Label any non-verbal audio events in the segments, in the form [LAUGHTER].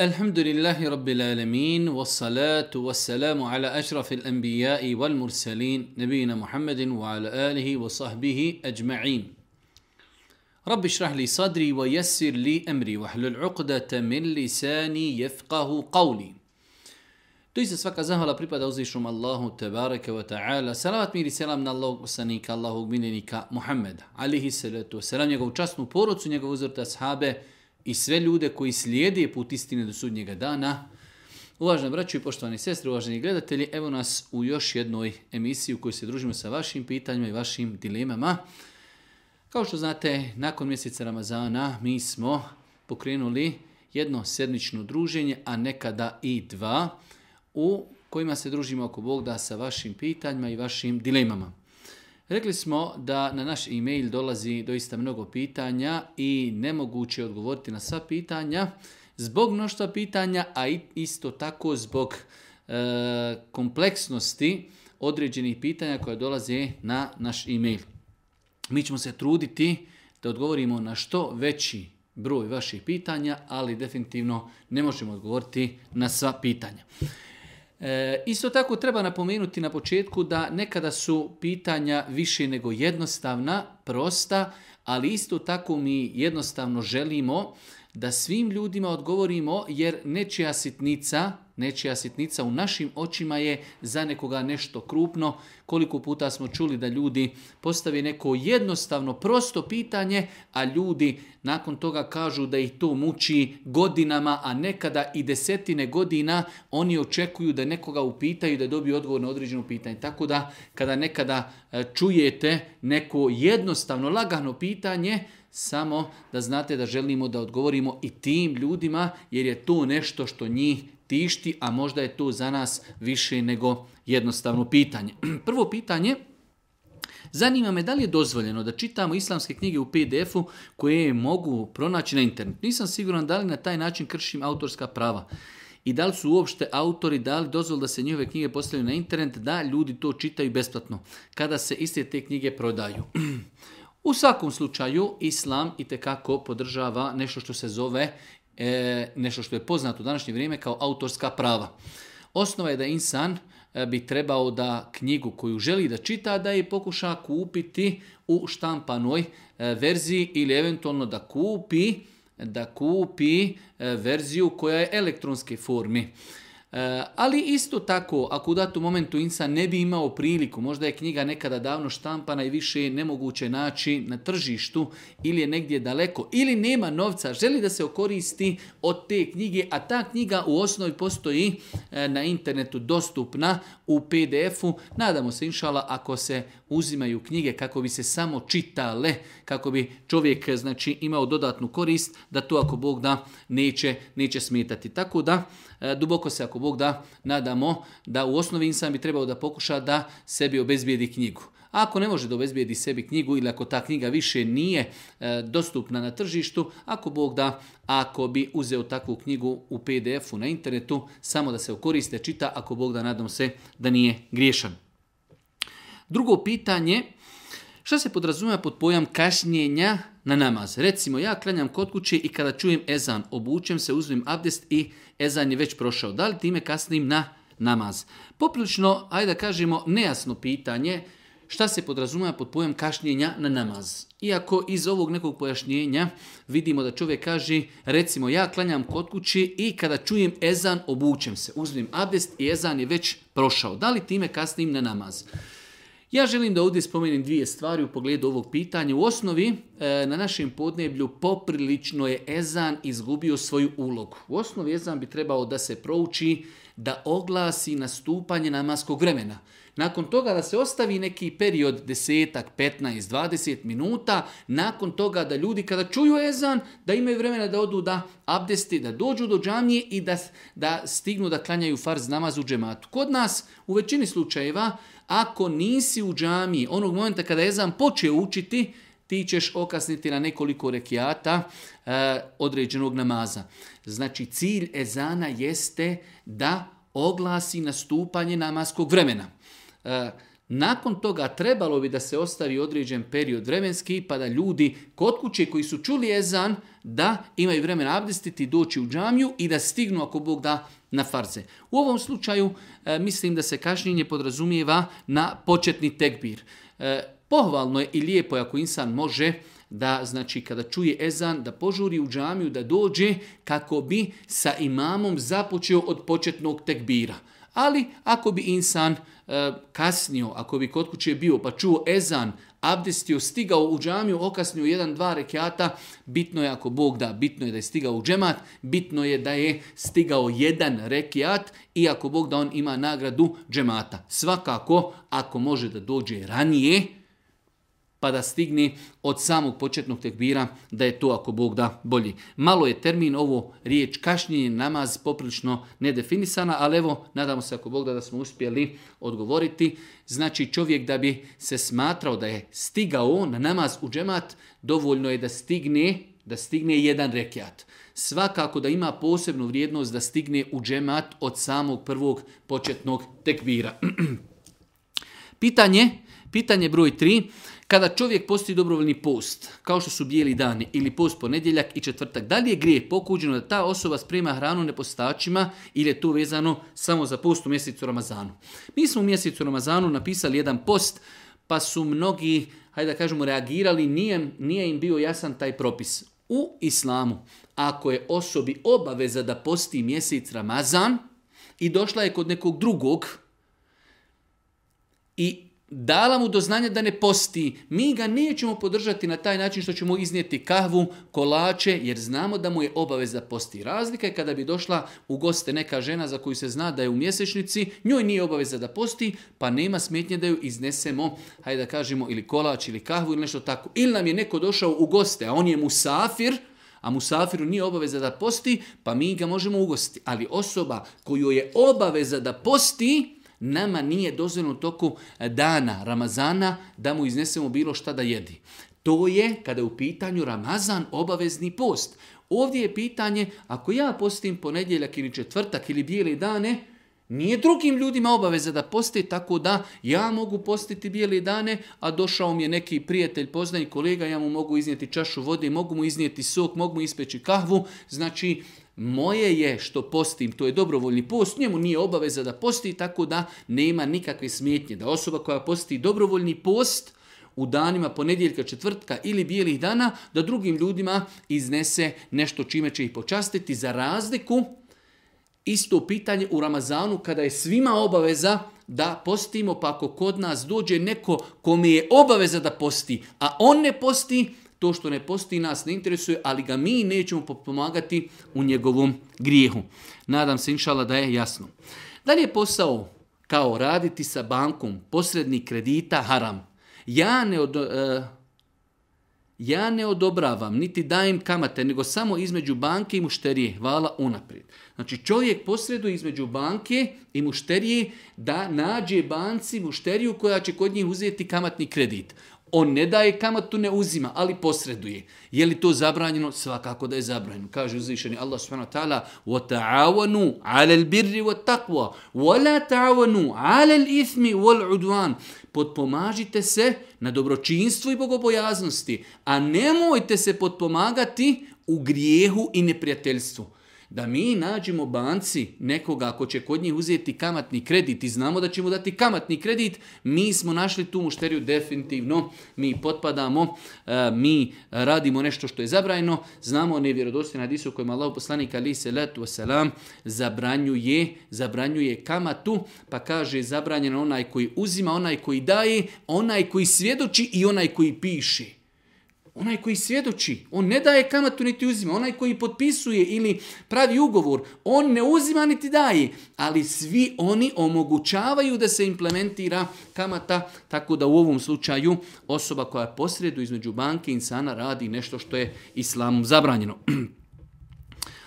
الحمد لله رب العالمين والصلاة والسلام على أشرف الأنبياء والمرسلين نبينا محمد وعلى آله وصحبه أجمعين رب اشرح لي صدري ويسر لي أمري واحلل عقدة من لساني يفقه قولي Doista svaka zahvala pripada uzvišnom Allahu tebareke ve ta'ala. Salavat mir i selam na Allahog poslanika, Allahog miljenika Muhammeda. Alihi salatu wasalam, njegovu časnu porucu, njegovu uzvrta sahabe, i sve ljude koji slijede put istine do sudnjega dana. Uvaženi braću i poštovani sestre, uvaženi gledatelji, evo nas u još jednoj emisiji u kojoj se družimo sa vašim pitanjima i vašim dilemama. Kao što znate, nakon mjeseca Ramazana mi smo pokrenuli jedno sedmično druženje, a nekada i dva, u kojima se družimo oko Bogda sa vašim pitanjima i vašim dilemama. Rekli smo da na naš e-mail dolazi doista mnogo pitanja i nemoguće je odgovoriti na sva pitanja zbog mnoštva pitanja, a isto tako zbog e, kompleksnosti određenih pitanja koja dolaze na naš e-mail. Mi ćemo se truditi da odgovorimo na što veći broj vaših pitanja, ali definitivno ne možemo odgovoriti na sva pitanja. E, isto tako treba napomenuti na početku da nekada su pitanja više nego jednostavna, prosta, ali isto tako mi jednostavno želimo da svim ljudima odgovorimo jer nečija sitnica nečija sitnica u našim očima je za nekoga nešto krupno. Koliko puta smo čuli da ljudi postavi neko jednostavno, prosto pitanje, a ljudi nakon toga kažu da ih to muči godinama, a nekada i desetine godina oni očekuju da nekoga upitaju da dobiju odgovor na određeno pitanje. Tako da kada nekada e, čujete neko jednostavno lagano pitanje, samo da znate da želimo da odgovorimo i tim ljudima jer je to nešto što njih tišti, a možda je to za nas više nego jednostavno pitanje. [CLEARS THROAT] Prvo pitanje, zanima me da li je dozvoljeno da čitamo islamske knjige u PDF-u koje mogu pronaći na internetu. Nisam siguran da li na taj način kršim autorska prava i da li su uopšte autori dali dozvol da se njihove knjige postavljaju na internet, da ljudi to čitaju besplatno, kada se iste te knjige prodaju. [CLEARS THROAT] U svakom slučaju, islam i tekako podržava nešto što se zove, e, nešto što je poznato u današnje vrijeme kao autorska prava. Osnova je da insan e, bi trebao da knjigu koju želi da čita, da je pokuša kupiti u štampanoj e, verziji ili eventualno da kupi da kupi verziju koja je elektronske formi. E, ali isto tako, ako u datom momentu insan ne bi imao priliku, možda je knjiga nekada davno štampana i više je nemoguće naći na tržištu ili je negdje daleko, ili nema novca, želi da se okoristi od te knjige, a ta knjiga u osnovi postoji e, na internetu dostupna u PDF-u. Nadamo se, inšala, ako se uzimaju knjige kako bi se samo čitale, kako bi čovjek znači imao dodatnu korist, da to ako Bog da neće, neće smetati. Tako da, E, duboko se, ako Bog da, nadamo da u osnovi insan bi trebao da pokuša da sebi obezbijedi knjigu. ako ne može da obezbijedi sebi knjigu ili ako ta knjiga više nije e, dostupna na tržištu, ako Bog da, ako bi uzeo takvu knjigu u PDF-u na internetu, samo da se koriste, čita, ako Bog da, nadam se da nije griješan. Drugo pitanje Šta se podrazumijeva pod pojam kašnjenja na namaz? Recimo, ja klanjam kod kuće i kada čujem ezan, obučem se, uzmem abdest i ezan je već prošao. Da li time kasnim na namaz? Poprilično, ajde da kažemo, nejasno pitanje šta se podrazumijeva pod pojam kašnjenja na namaz. Iako iz ovog nekog pojašnjenja vidimo da čovjek kaže, recimo ja klanjam kod kuće i kada čujem ezan, obučem se, uzmem abdest i ezan je već prošao. Da li time kasnim na namaz? Ja želim da ovdje spomenem dvije stvari u pogledu ovog pitanja. U osnovi, e, na našem podneblju poprilično je Ezan izgubio svoju ulogu. U osnovi Ezan bi trebao da se prouči, da oglasi nastupanje namaskog vremena nakon toga da se ostavi neki period desetak, 15, 20 minuta, nakon toga da ljudi kada čuju ezan, da imaju vremena da odu da abdesti, da dođu do džamije i da, da stignu da klanjaju farz namaz u džematu. Kod nas u većini slučajeva, ako nisi u džamiji onog momenta kada ezan poče učiti, ti ćeš okasniti na nekoliko rekiata e, određenog namaza. Znači, cilj ezana jeste da oglasi nastupanje namaskog vremena. E, nakon toga trebalo bi da se ostavi određen period vremenski pa da ljudi kod kuće koji su čuli ezan da imaju vremena abdestiti, doći u džamiju i da stignu ako Bog da na farze. U ovom slučaju e, mislim da se kašnjenje podrazumijeva na početni tekbir. E, pohvalno je i lijepo ako insan može da znači kada čuje ezan da požuri u džamiju da dođe kako bi sa imamom započeo od početnog tekbira. Ali ako bi insan Eh, kasnio, ako bi kod kuće bio pa čuo ezan, abdestio, stigao u džamiju, okasnio jedan, dva rekiata, bitno je ako Bog da, bitno je da je stigao u džemat, bitno je da je stigao jedan rekiat i ako Bog da on ima nagradu džemata. Svakako, ako može da dođe ranije, pa da stigne od samog početnog tekbira da je to ako Bog da bolji. Malo je termin ovo riječ kašnjenje namaz poprilično nedefinisana, ali evo nadamo se ako Bog da da smo uspjeli odgovoriti. Znači čovjek da bi se smatrao da je stigao na namaz u džemat, dovoljno je da stigne da stigne jedan rekiat. Svakako da ima posebnu vrijednost da stigne u džemat od samog prvog početnog tekvira. [CLEARS THROAT] pitanje, pitanje broj 3. Kada čovjek posti dobrovoljni post, kao što su bijeli dani ili post ponedjeljak i četvrtak, da li je grijeh pokuđeno da ta osoba sprema hranu nepostačima ili je to vezano samo za post u mjesecu Ramazanu? Mi smo u mjesecu Ramazanu napisali jedan post, pa su mnogi, hajde da kažemo, reagirali, nije, nije im bio jasan taj propis. U islamu, ako je osobi obaveza da posti mjesec Ramazan i došla je kod nekog drugog i dala mu do znanja da ne posti. Mi ga nećemo podržati na taj način što ćemo iznijeti kahvu, kolače, jer znamo da mu je obaveza posti. Razlika je kada bi došla u goste neka žena za koju se zna da je u mjesečnici, njoj nije obaveza da posti, pa nema smetnje da ju iznesemo, hajde da kažemo, ili kolač, ili kahvu, ili nešto tako. Ili nam je neko došao u goste, a on je musafir, a musafiru nije obaveza da posti, pa mi ga možemo ugosti. Ali osoba koju je obaveza da posti, nama nije dozvoljeno toku e, dana Ramazana da mu iznesemo bilo šta da jedi. To je, kada je u pitanju Ramazan, obavezni post. Ovdje je pitanje, ako ja postim ponedjeljak ili četvrtak ili bijele dane, nije drugim ljudima obaveza da posti, tako da ja mogu postiti bijele dane, a došao mi je neki prijatelj, poznanj, kolega, ja mu mogu iznijeti čašu vode, mogu mu iznijeti sok, mogu mu ispeći kahvu. Znači, moje je što postim, to je dobrovoljni post, njemu nije obaveza da posti, tako da nema nikakve smetnje. Da osoba koja posti dobrovoljni post u danima ponedjeljka, četvrtka ili bijelih dana, da drugim ljudima iznese nešto čime će ih počastiti. Za razliku, isto pitanje u Ramazanu kada je svima obaveza da postimo, pa ako kod nas dođe neko kome je obaveza da posti, a on ne posti, to što ne postoji nas ne interesuje, ali ga mi nećemo pomagati u njegovom grijehu. Nadam se, inšala, da je jasno. Dalje je posao kao raditi sa bankom posrednik kredita haram. Ja ne, e, ja ne odobravam, niti dajem kamate, nego samo između banke i mušterije. Hvala unaprijed. Znači čovjek posreduje između banke i mušterije da nađe banci mušteriju koja će kod njih uzeti kamatni kredit. On ne daje kamatu, ne uzima, ali posreduje. Je li to zabranjeno? Svakako da je zabranjeno. Kaže uzvišeni Allah subhanahu wa ta'ala وَتَعَوَنُوا عَلَى الْبِرِّ وَتَقْوَا وَلَا تَعَوَنُوا عَلَى الْإِثْمِ وَالْعُدْوَانِ Potpomažite se na dobročinstvu i bogobojaznosti, a nemojte se potpomagati u grijehu i neprijateljstvu da mi nađemo banci nekoga ako će kod njih uzeti kamatni kredit i znamo da ćemo dati kamatni kredit, mi smo našli tu mušteriju definitivno, mi potpadamo, e, mi radimo nešto što je zabrajno, znamo nevjerodostojna disu kojima Allah poslanik ali se letu selam zabranjuje, zabranjuje kamatu, pa kaže zabranjeno onaj koji uzima, onaj koji daje, onaj koji svjedoči i onaj koji piše. Onaj koji svjedoči, on ne daje kamatu niti uzima, onaj koji potpisuje ili pravi ugovor, on ne uzima niti daje, ali svi oni omogućavaju da se implementira kamata, tako da u ovom slučaju osoba koja je posredu između banke i insana radi nešto što je islamom zabranjeno. [CLEARS THROAT]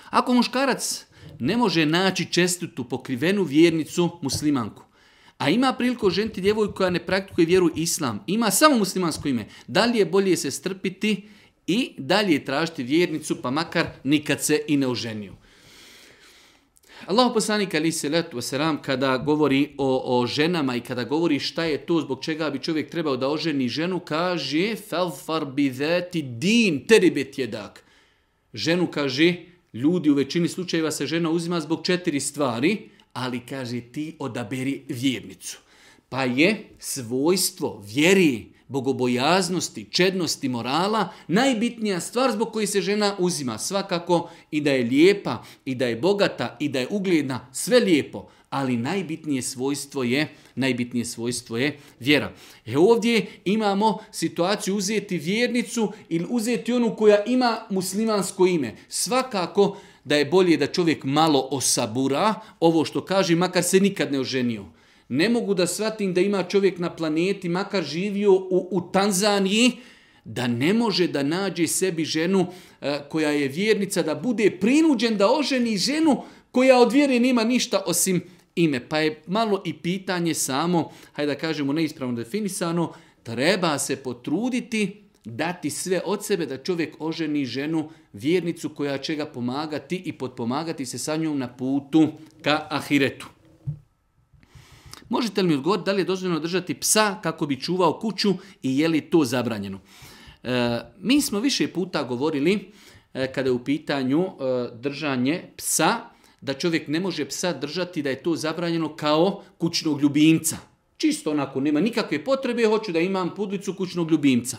Ako muškarac ne može naći čestitu pokrivenu vjernicu muslimanku, a ima priliku ženiti djevojku koja ne praktikuje vjeru islam, ima samo muslimansko ime, da li je bolje se strpiti i dalje tražiti vjernicu, pa makar nikad se i ne oženiju? Allah poslanik ali se letu kada govori o, ženama i kada govori šta je to zbog čega bi čovjek trebao da oženi ženu, kaže felfar bi din teribet jedak Ženu kaže, ljudi u većini slučajeva se žena uzima zbog četiri stvari ali kaže ti odaberi vjernicu. Pa je svojstvo vjeri, bogobojaznosti, čednosti, morala najbitnija stvar zbog koje se žena uzima. Svakako i da je lijepa, i da je bogata, i da je ugljedna, sve lijepo. Ali najbitnije svojstvo je, najbitnije svojstvo je vjera. E ovdje imamo situaciju uzeti vjernicu ili uzeti onu koja ima muslimansko ime. Svakako da je bolje da čovjek malo osabura ovo što kaže, makar se nikad ne oženio. Ne mogu da shvatim da ima čovjek na planeti, makar živio u, Tanzaniji, da ne može da nađe sebi ženu e, koja je vjernica, da bude prinuđen da oženi ženu koja od vjere nema ništa osim ime. Pa je malo i pitanje samo, hajde da kažemo neispravno definisano, treba se potruditi dati sve od sebe da čovjek oženi ženu vjernicu koja će ga pomagati i potpomagati se sa njom na putu ka ahiretu. Možete li mi odgovoriti da li je dozvoljeno držati psa kako bi čuvao kuću i je li to zabranjeno? E, mi smo više puta govorili e, kada je u pitanju e, držanje psa, da čovjek ne može psa držati da je to zabranjeno kao kućnog ljubimca. Čisto onako, nema nikakve potrebe, hoću da imam pudlicu kućnog ljubimca.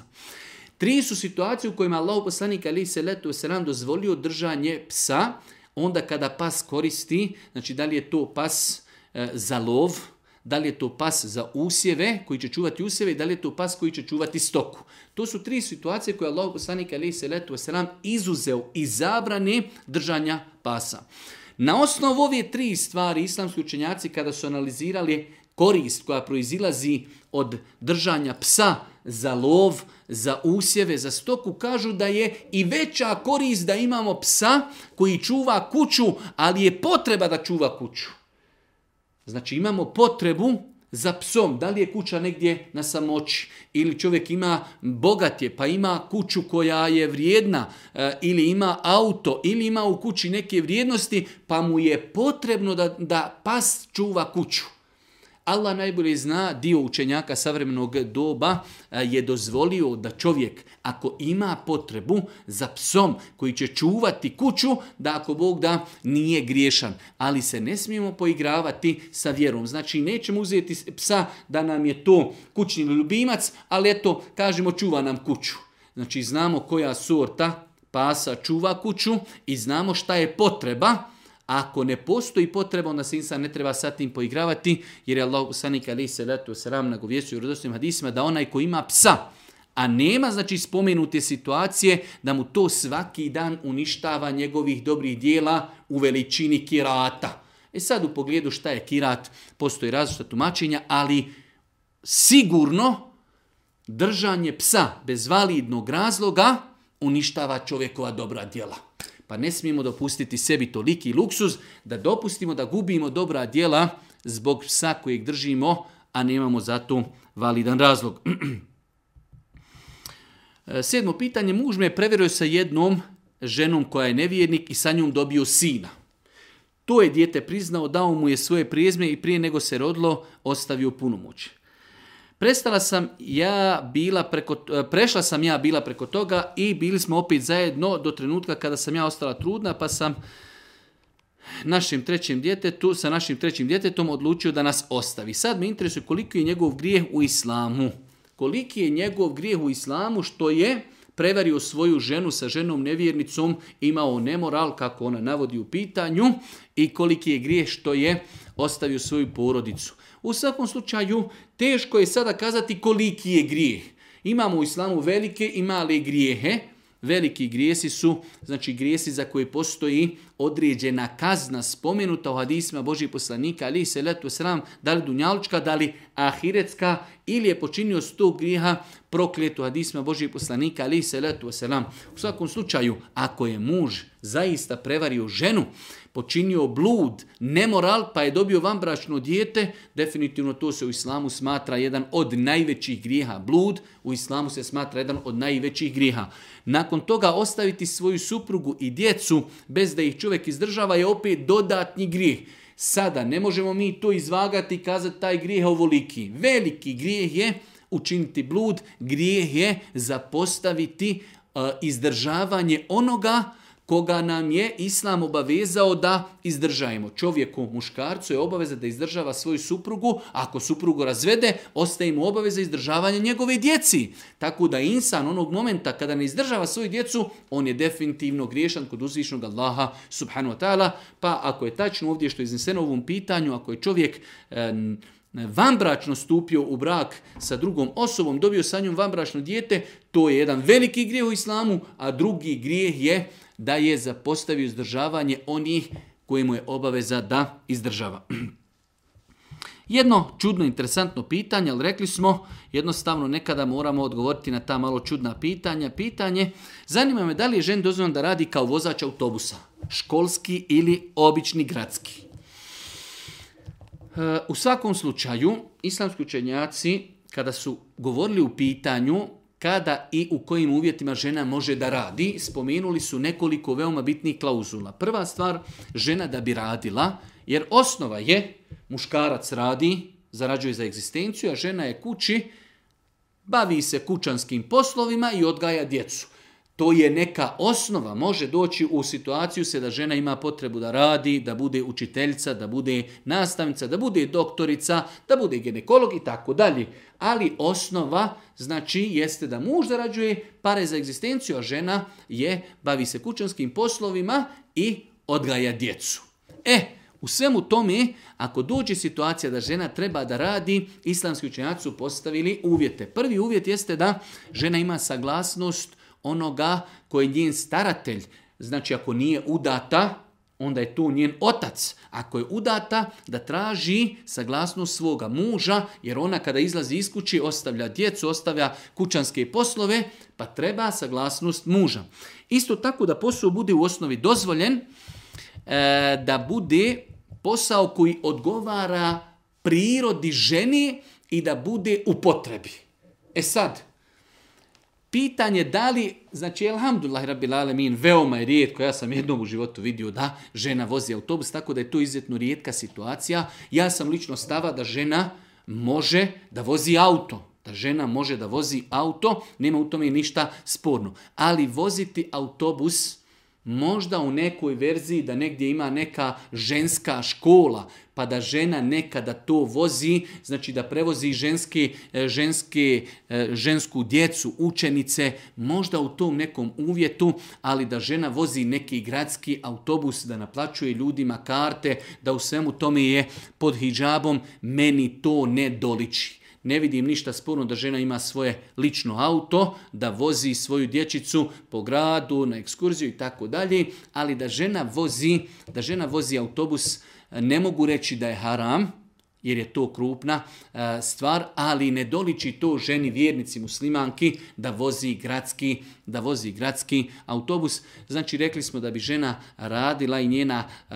Tri su situacije u kojima Allah poslanik ali se letu dozvolio držanje psa, onda kada pas koristi, znači da li je to pas e, za lov, da li je to pas za usjeve koji će čuvati usjeve i da li je to pas koji će čuvati stoku. To su tri situacije koje Allah poslanik ali se letu izuzeo i zabrane držanja pasa. Na osnovu ove tri stvari islamski učenjaci kada su analizirali korist koja proizilazi od držanja psa za lov, za usjeve, za stoku, kažu da je i veća korist da imamo psa koji čuva kuću, ali je potreba da čuva kuću. Znači imamo potrebu za psom, da li je kuća negdje na samoći ili čovjek ima bogatje pa ima kuću koja je vrijedna e, ili ima auto ili ima u kući neke vrijednosti pa mu je potrebno da, da pas čuva kuću. Allah najbolje zna, dio učenjaka savremenog doba e, je dozvolio da čovjek ako ima potrebu za psom koji će čuvati kuću, da ako Bog da nije griješan. Ali se ne smijemo poigravati sa vjerom. Znači nećemo uzeti psa da nam je to kućni ljubimac, ali eto, kažemo čuva nam kuću. Znači znamo koja sorta pasa čuva kuću i znamo šta je potreba ako ne postoji potreba, onda se insan ne treba sa tim poigravati, jer je Allah poslanik ali se letu sram na govjestu i hadisima da onaj ko ima psa, a nema znači spomenute situacije da mu to svaki dan uništava njegovih dobrih dijela u veličini kirata. E sad u pogledu šta je kirat, postoji različita tumačenja, ali sigurno držanje psa bez validnog razloga uništava čovjekova dobra djela. Pa ne smijemo dopustiti sebi toliki luksuz da dopustimo da gubimo dobra djela zbog psa kojeg držimo, a nemamo za to validan razlog. [CLEARS THROAT] E, sedmo pitanje, muž me preverio sa jednom ženom koja je nevjernik i sa njom dobio sina. To je dijete priznao, dao mu je svoje prijezme i prije nego se rodilo ostavio punomoć. Prestala sam ja bila preko, e, prešla sam ja bila preko toga i bili smo opet zajedno do trenutka kada sam ja ostala trudna pa sam našim trećim djetetu, sa našim trećim djetetom odlučio da nas ostavi. Sad me interesuje koliko je njegov grijeh u islamu. Koliki je njegov grijeh u islamu što je prevario svoju ženu sa ženom nevjernicom, imao nemoral kako ona navodi u pitanju i koliki je grijeh što je ostavio svoju porodicu. U svakom slučaju, teško je sada kazati koliki je grijeh. Imamo u islamu velike i male grijehe. Veliki grijesi su, znači grijesi za koje postoji određena kazna spomenuta u hadisima Božih poslanika, ali se letu sram, da li dunjalučka, da li ahiretska, ili je počinio sto grijeha prokletu hadisima Božih poslanika, ali se letu sram. U svakom slučaju, ako je muž zaista prevario ženu, počinio blud, nemoral, pa je dobio vanbračno dijete, definitivno to se u islamu smatra jedan od najvećih grijeha. Blud u islamu se smatra jedan od najvećih grijeha. Nakon toga ostaviti svoju suprugu i djecu bez da ih čovjek izdržava je opet dodatni grijeh. Sada ne možemo mi to izvagati i kazati taj grijeh ovoliki. Veliki grijeh je učiniti blud, grijeh je zapostaviti e, izdržavanje onoga koga nam je islam obavezao da izdržajemo. Čovjeku, muškarcu je obaveza da izdržava svoju suprugu, ako suprugu razvede, ostaje mu obaveza izdržavanja njegove djeci. Tako da insan onog momenta kada ne izdržava svoju djecu, on je definitivno griješan kod uzvišnog Allaha subhanahu wa ta'ala. Pa ako je tačno ovdje što je izneseno u ovom pitanju, ako je čovjek vanbračno stupio u brak sa drugom osobom, dobio sa njom vanbračno dijete, to je jedan veliki grijeh u islamu, a drugi grijeh je da je zapostavio izdržavanje onih koji je obaveza da izdržava. [CLEARS THROAT] Jedno čudno, interesantno pitanje, ali rekli smo, jednostavno nekada moramo odgovoriti na ta malo čudna pitanja. Pitanje, zanima me da li je žen dozvoljeno da radi kao vozač autobusa, školski ili obični gradski. E, u svakom slučaju, islamski učenjaci, kada su govorili u pitanju kada i u kojim uvjetima žena može da radi, spomenuli su nekoliko veoma bitnih klauzula. Prva stvar, žena da bi radila, jer osnova je muškarac radi, zarađuje za egzistenciju, a žena je kući, bavi se kućanskim poslovima i odgaja djecu. To je neka osnova, može doći u situaciju se da žena ima potrebu da radi, da bude učiteljica, da bude nastavnica, da bude doktorica, da bude ginekolog i tako dalje. Ali osnova znači jeste da muž zarađuje pare za egzistenciju, a žena je bavi se kućanskim poslovima i odgaja djecu. E, u svemu tome, ako dođe situacija da žena treba da radi, islamski učenjaci su postavili uvjete. Prvi uvjet jeste da žena ima saglasnost onoga koji je njen staratelj. Znači ako nije udata, onda je tu njen otac. Ako je udata, da traži saglasnost svoga muža, jer ona kada izlazi iz kući ostavlja djecu, ostavlja kućanske poslove, pa treba saglasnost muža. Isto tako da posao bude u osnovi dozvoljen, e, da bude posao koji odgovara prirodi ženi i da bude u potrebi. E sad, Pitanje da li, znači, alhamdulillah, rabbil lalemin, veoma je rijetko, ja sam jednom u životu vidio da žena vozi autobus, tako da je to izuzetno rijetka situacija. Ja sam lično stava da žena može da vozi auto. Da žena može da vozi auto, nema u tome ništa sporno. Ali voziti autobus, Možda u nekoj verziji da negdje ima neka ženska škola, pa da žena nekada to vozi, znači da prevozi ženske, e, žensku djecu, učenice, možda u tom nekom uvjetu, ali da žena vozi neki gradski autobus, da naplaćuje ljudima karte, da u svemu tome je pod hijabom, meni to ne doliči. Ne vidim ništa sporno da žena ima svoje lično auto, da vozi svoju dječicu po gradu, na ekskurziju i tako dalje, ali da žena vozi, da žena vozi autobus, eh, ne mogu reći da je haram, jer je to krupna eh, stvar, ali ne doliči to ženi vjernici muslimanki da vozi gradski, da vozi gradski autobus. Znači rekli smo da bi žena radila i njena eh,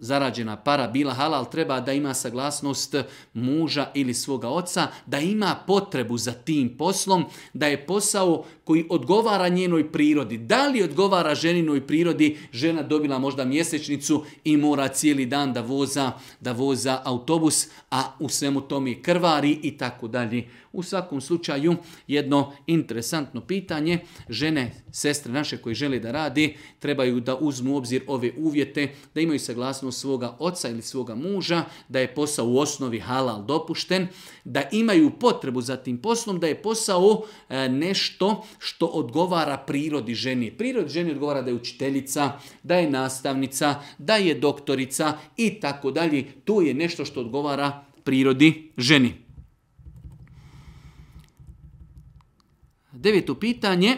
zarađena para bila halal, treba da ima saglasnost muža ili svoga oca, da ima potrebu za tim poslom, da je posao koji odgovara njenoj prirodi. Da li odgovara ženinoj prirodi, žena dobila možda mjesečnicu i mora cijeli dan da voza, da voza autobus, a u svemu tome krvari i tako dalje. U svakom slučaju jedno interesantno pitanje. Žene, sestre naše koje žele da radi, trebaju da uzmu obzir ove uvjete, da imaju saglasnost svoga oca ili svoga muža, da je posao u osnovi halal dopušten, da imaju potrebu za tim poslom, da je posao e, nešto što odgovara prirodi ženi. Prirodi ženi odgovara da je učiteljica, da je nastavnica, da je doktorica i tako dalje. To je nešto što odgovara prirodi ženi. Deveto pitanje,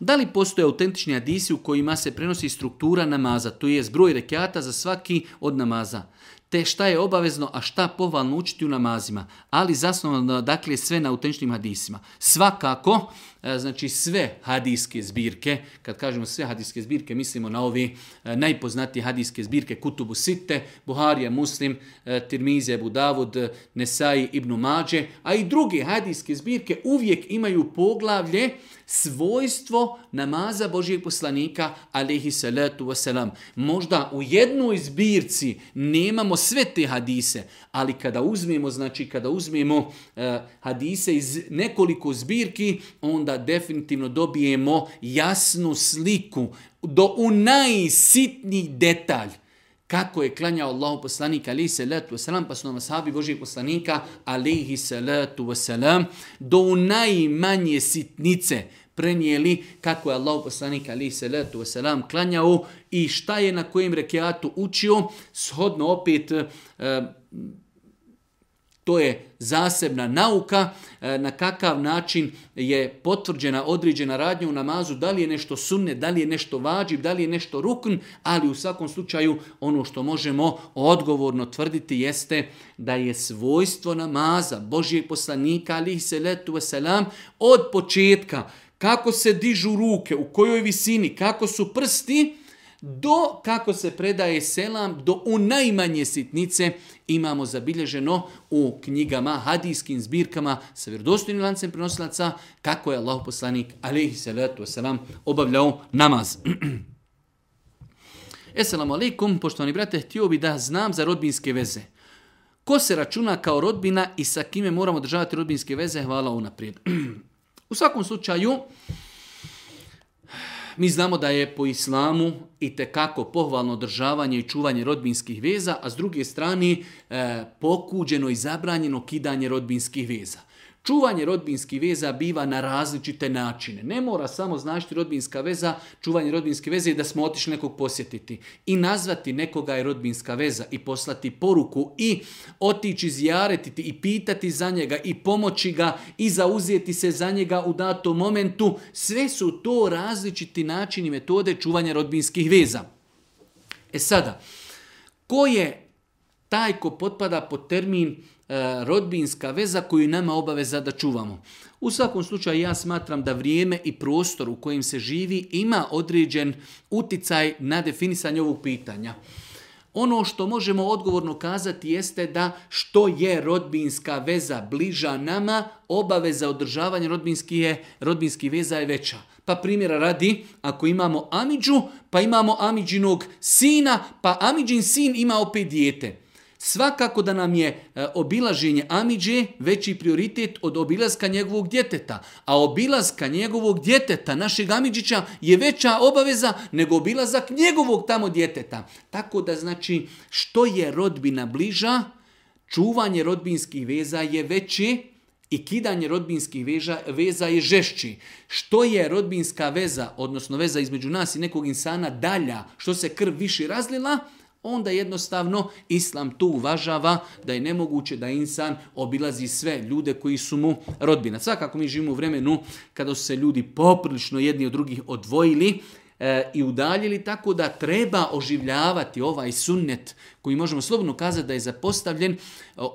da li postoje autentični hadisi u kojima se prenosi struktura namaza, to je zbroj rekiata za svaki od namaza? te šta je obavezno, a šta pohvalno učiti u namazima, ali zasnovano dakle sve na autentičnim hadisima. Svakako, e, znači sve hadijske zbirke, kad kažemo sve hadijske zbirke, mislimo na ovi e, najpoznatije hadijske zbirke, Kutubu Sitte, Buharija, Muslim, e, Tirmizija, Budavud, Nesai, Ibnu Mađe, a i druge hadijske zbirke uvijek imaju poglavlje svojstvo namaza Božijeg poslanika, alihi salatu wasalam. Možda u jednoj zbirci nemamo sve te hadise, ali kada uzmemo, znači kada uzmemo eh, hadise iz nekoliko zbirki, onda definitivno dobijemo jasnu sliku do u najsitniji detalj kako je klanjao Allahu poslanik alihi salatu wasalam, pa su nam sahabi Božih poslanika alihi salatu wasalam, do u najmanje sitnice prenijeli kako je Allahu poslanik alihi salatu wasalam klanjao i šta je na kojem rekiatu učio, shodno opet e, to je zasebna nauka e, na kakav način je potvrđena određena radnja u namazu, da li je nešto sunne, da li je nešto vađib, da li je nešto rukn, ali u svakom slučaju ono što možemo odgovorno tvrditi jeste da je svojstvo namaza Božijeg poslanika alihi salatu wasalam od početka kako se dižu ruke, u kojoj visini, kako su prsti, do kako se predaje selam, do u najmanje sitnice imamo zabilježeno u knjigama, hadijskim zbirkama sa vjerodostojnim lancem prenosilaca kako je Allah poslanik alaihi salatu wasalam obavljao namaz. [CLEARS THROAT] Esselamu alaikum, poštovani brate, htio bi da znam za rodbinske veze. Ko se računa kao rodbina i sa kime moramo državati rodbinske veze? Hvala unaprijed. [CLEARS THROAT] u svakom slučaju, mi znamo da je po islamu i tekako pohvalno državanje i čuvanje rodbinskih veza, a s druge strane eh, pokuđeno i zabranjeno kidanje rodbinskih veza. Čuvanje rodbinskih veza biva na različite načine. Ne mora samo značiti rodbinska veza, čuvanje rodbinske veze je da smo otišli nekog posjetiti. I nazvati nekoga je rodbinska veza i poslati poruku i otići zjaretiti i pitati za njega i pomoći ga i zauzeti se za njega u datom momentu. Sve su to različiti načini metode čuvanja rodbinskih veza. E sada, ko je taj ko potpada pod termin E, rodbinska veza koju nama obaveza da čuvamo. U svakom slučaju ja smatram da vrijeme i prostor u kojem se živi ima određen uticaj na definisanje ovog pitanja. Ono što možemo odgovorno kazati jeste da što je rodbinska veza bliža nama, obaveza održavanja rodbinskih rodbinski veza je veća. Pa primjera radi, ako imamo Amidžu, pa imamo Amidžinog sina, pa Amidžin sin ima opet dijete. Svakako da nam je e, obilaženje Amidže veći prioritet od obilaska njegovog djeteta. A obilaska njegovog djeteta, našeg Amidžića, je veća obaveza nego obilazak njegovog tamo djeteta. Tako da znači što je rodbina bliža, čuvanje rodbinskih veza je veće i kidanje rodbinskih veža, veza je žešći. Što je rodbinska veza, odnosno veza između nas i nekog insana dalja, što se krv više razlila, onda jednostavno islam tu uvažava da je nemoguće da insan obilazi sve ljude koji su mu rodbina. Svakako mi živimo u vremenu kada su se ljudi poprilično jedni od drugih odvojili e, i udaljili, tako da treba oživljavati ovaj sunnet koji možemo slobodno kazati da je zapostavljen e,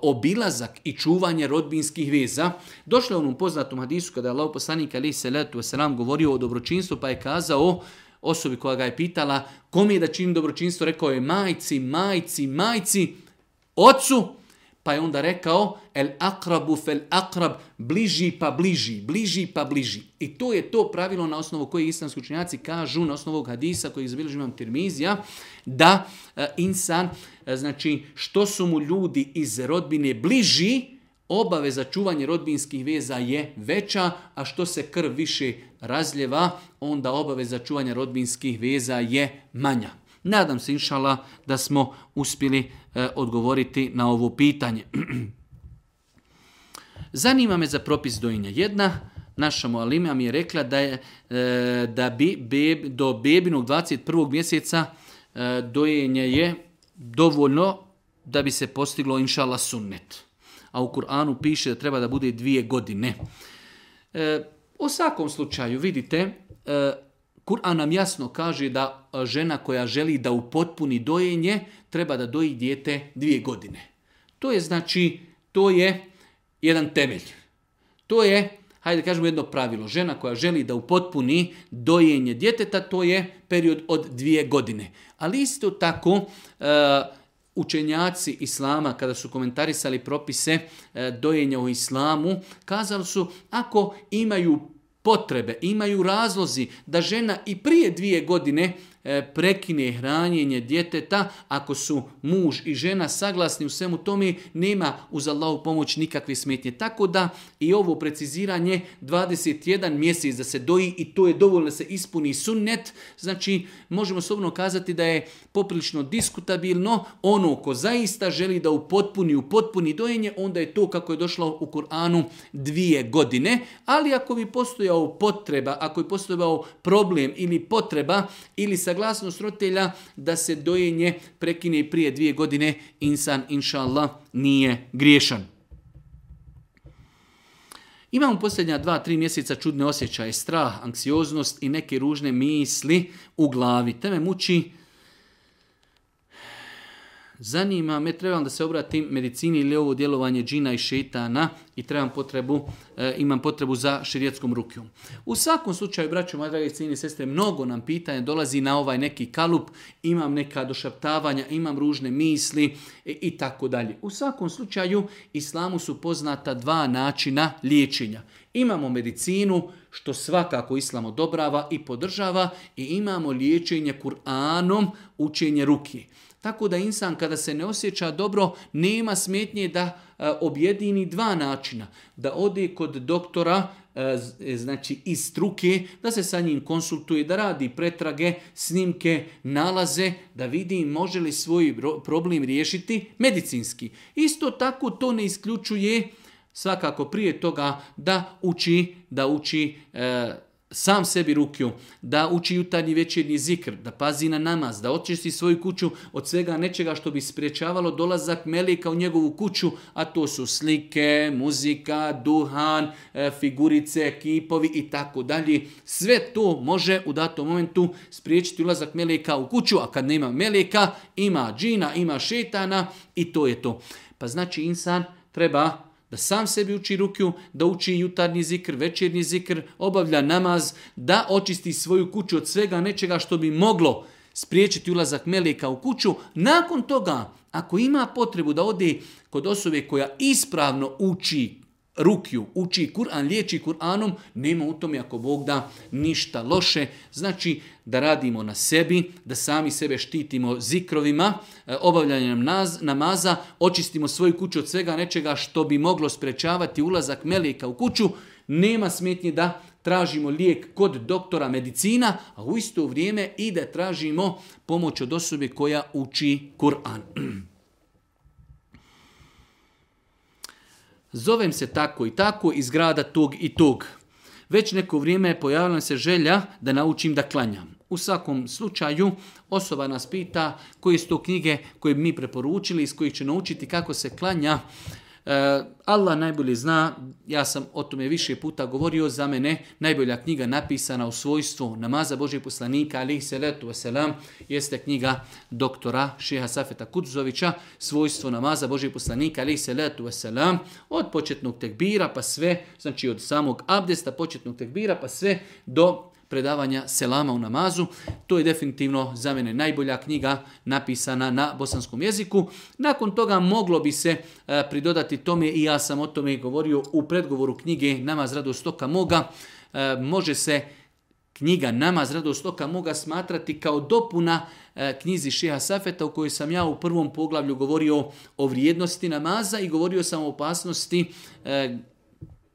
obilazak i čuvanje rodbinskih veza. Došlo je onom poznatom hadisu kada je Allah poslanik ali se letu govorio o dobročinstvu pa je kazao osobi koja ga je pitala kom je da čini dobročinstvo, rekao je majci, majci, majci, ocu, pa je onda rekao el akrabu fel akrab, bliži pa bliži, bliži pa bliži. I to je to pravilo na osnovu koje islamski učenjaci kažu, na osnovu hadisa koji je imam termizija, da e, insan, e, znači što su mu ljudi iz rodbine bliži, obaveza čuvanja rodbinskih veza je veća, a što se krv više razljeva, onda obaveza čuvanja rodbinskih veza je manja. Nadam se, inšala, da smo uspjeli e, odgovoriti na ovo pitanje. [CLEARS THROAT] Zanima me za propis dojenja. Jedna naša Moalima mi je rekla da, je, e, da bi do bebinog 21. mjeseca e, dojenje je dovoljno da bi se postiglo inšala sunnet a u Kur'anu piše da treba da bude dvije godine. E, u svakom slučaju, vidite, e, Kur'an nam jasno kaže da e, žena koja želi da upotpuni dojenje, treba da doji dijete dvije godine. To je znači, to je jedan temelj. To je, hajde kažemo jedno pravilo, žena koja želi da upotpuni dojenje djeteta, to je period od dvije godine. Ali isto tako, e, učenjaci islama kada su komentarisali propise e, dojenja u islamu, kazali su ako imaju potrebe, imaju razlozi da žena i prije dvije godine E, prekine hranjenje djeteta, ako su muž i žena saglasni u svemu tome, nema uz Allahu pomoć nikakve smetnje. Tako da i ovo preciziranje 21 mjesec da se doji i to je dovoljno da se ispuni sunnet, znači možemo slobodno kazati da je poprilično diskutabilno ono ko zaista želi da upotpuni, upotpuni dojenje, onda je to kako je došlo u Kur'anu dvije godine, ali ako bi postojao potreba, ako bi postojao problem ili potreba ili sa glasnost roditelja da se dojenje prekine i prije dvije godine, insan, inša nije griješan. Imamo posljednja dva, tri mjeseca čudne osjećaje, strah, anksioznost i neke ružne misli u glavi. Te me muči zanima me, trebam da se obratim medicini ili ovo djelovanje džina i šetana i trebam potrebu, eh, imam potrebu za širijetskom rukijom. U svakom slučaju, braćo, moja dragi i sestre, mnogo nam pitanja dolazi na ovaj neki kalup, imam neka došaptavanja, imam ružne misli i tako dalje. U svakom slučaju, islamu su poznata dva načina liječenja. Imamo medicinu, što svakako islam odobrava i podržava, i imamo liječenje Kur'anom, učenje ruki. Tako da insan kada se ne osjeća dobro, nema smetnje da e, objedini dva načina. Da ode kod doktora, e, e, znači iz struke, da se sa njim konsultuje, da radi pretrage, snimke, nalaze, da vidi može li svoj problem riješiti medicinski. Isto tako to ne isključuje svakako prije toga da uči, da uči sam sebi rukju, da uči jutarnji večernji zikr, da pazi na namaz, da očisti svoju kuću od svega nečega što bi spriječavalo dolazak melika u njegovu kuću, a to su slike, muzika, duhan, e, figurice, kipovi i tako dalje. Sve to može u datom momentu spriječiti ulazak melika u kuću, a kad nema melika, ima džina, ima šetana i to je to. Pa znači insan treba da sam sebi uči rukju, da uči jutarnji zikr, večernji zikr, obavlja namaz, da očisti svoju kuću od svega nečega što bi moglo spriječiti ulazak melika u kuću. Nakon toga, ako ima potrebu da ode kod osobe koja ispravno uči rukju, uči Kur'an, liječi Kur'anom, nema u tom, ako Bog da, ništa loše. Znači, da radimo na sebi, da sami sebe štitimo zikrovima, e, obavljanjem namaza, očistimo svoju kuću od svega nečega što bi moglo sprečavati ulazak melijeka u kuću, nema smetnje da tražimo lijek kod doktora medicina, a u isto vrijeme i da tražimo pomoć od osobe koja uči Kur'an. [CLEARS THROAT] Zovem se tako i tako iz grada tog i tog. Već neko vrijeme je pojavila se želja da naučim da klanjam. U svakom slučaju osoba nas pita koje su to knjige koje bi mi preporučili, iz kojih će naučiti kako se klanja E, Allah najbolje zna, ja sam o tome više puta govorio, za mene najbolja knjiga napisana u svojstvu namaza Božeg poslanika, se salatu wasalam, jeste knjiga doktora Šeha Safeta Kudzovića, svojstvo namaza Božeg poslanika, se salatu wasalam, od početnog tekbira pa sve, znači od samog abdesta, početnog tekbira pa sve do predavanja Selama u namazu. To je definitivno za mene najbolja knjiga napisana na bosanskom jeziku. Nakon toga moglo bi se e, pridodati tome i ja sam o tome govorio u predgovoru knjige Namaz Stoka moga. E, može se knjiga Namaz stoka moga smatrati kao dopuna e, knjizi Šeha Safeta u kojoj sam ja u prvom poglavlju govorio o vrijednosti namaza i govorio sam o opasnosti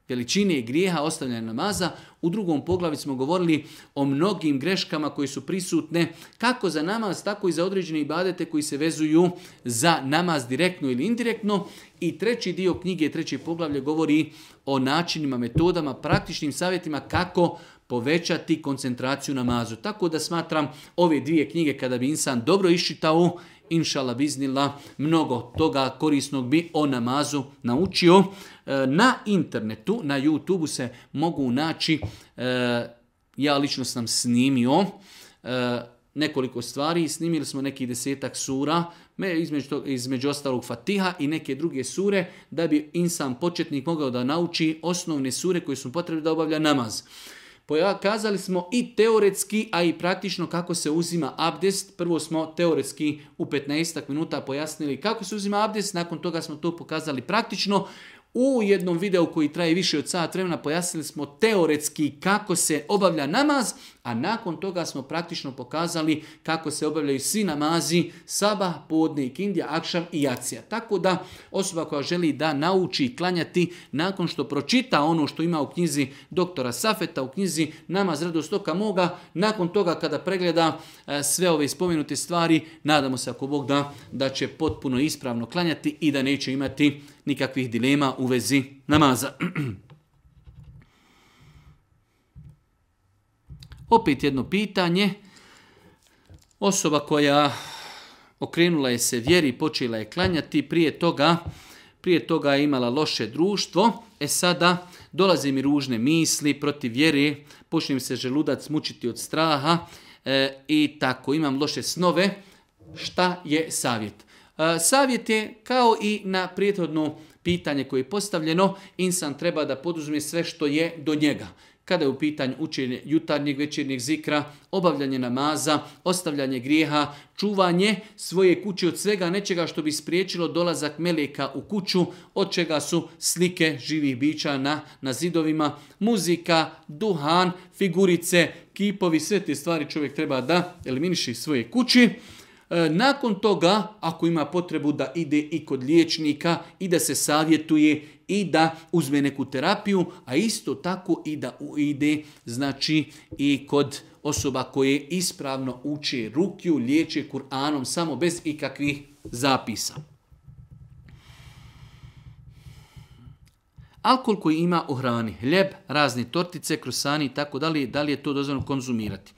veličine i grijeha ostavljanja namaza. U drugom poglavi smo govorili o mnogim greškama koji su prisutne kako za namaz, tako i za određene ibadete koji se vezuju za namaz direktno ili indirektno. I treći dio knjige, treće poglavlje govori o načinima, metodama, praktičnim savjetima kako povećati koncentraciju namazu. Tako da smatram ove dvije knjige kada bi insan dobro iščitao inšala biznila, mnogo toga korisnog bi o namazu naučio. E, na internetu, na YouTubeu se mogu naći, e, ja lično sam snimio, e, nekoliko stvari, snimili smo neki desetak sura, između, između ostalog Fatiha i neke druge sure, da bi insan početnik mogao da nauči osnovne sure koje su potrebne da obavlja namaz. Pokazali smo i teoretski, a i praktično kako se uzima abdest. Prvo smo teoretski u 15 minuta pojasnili kako se uzima abdest, nakon toga smo to pokazali praktično. U jednom videu koji traje više od sat vremena pojasnili smo teoretski kako se obavlja namaz, a nakon toga smo praktično pokazali kako se obavljaju svi namazi Saba, podnik Indija, Akšav i jacija. Tako da osoba koja želi da nauči klanjati nakon što pročita ono što ima u knjizi doktora Safeta, u knjizi Namaz radostoka moga, nakon toga kada pregleda e, sve ove spomenute stvari, nadamo se ako Bog da, da će potpuno ispravno klanjati i da neće imati nikakvih dilema u vezi namaza. [CLEARS THROAT] Opet jedno pitanje. Osoba koja okrenula je se vjeri počela je klanjati, prije toga, prije toga je imala loše društvo, e sada dolaze mi ružne misli protiv vjeri, počnem se želudac mučiti od straha e, i tako, imam loše snove, šta je savjet? Savjet je kao i na prethodno pitanje koje je postavljeno, insan treba da poduzme sve što je do njega kada je u pitanju učenje jutarnjeg, večernjeg zikra, obavljanje namaza, ostavljanje grijeha, čuvanje svoje kuće od svega nečega što bi spriječilo dolazak meleka u kuću, od čega su slike živih bića na, na zidovima, muzika, duhan, figurice, kipovi, sve te stvari čovjek treba da eliminiši svoje kući. E, nakon toga, ako ima potrebu da ide i kod liječnika i da se savjetuje i da uzme neku terapiju, a isto tako i da ide znači i kod osoba koje ispravno uče rukju, liječe Kur'anom samo bez ikakvih zapisa. Alkohol koji ima u hrani, hljeb, razne tortice, krosani i tako dalje, da li je to dozvoljeno konzumirati?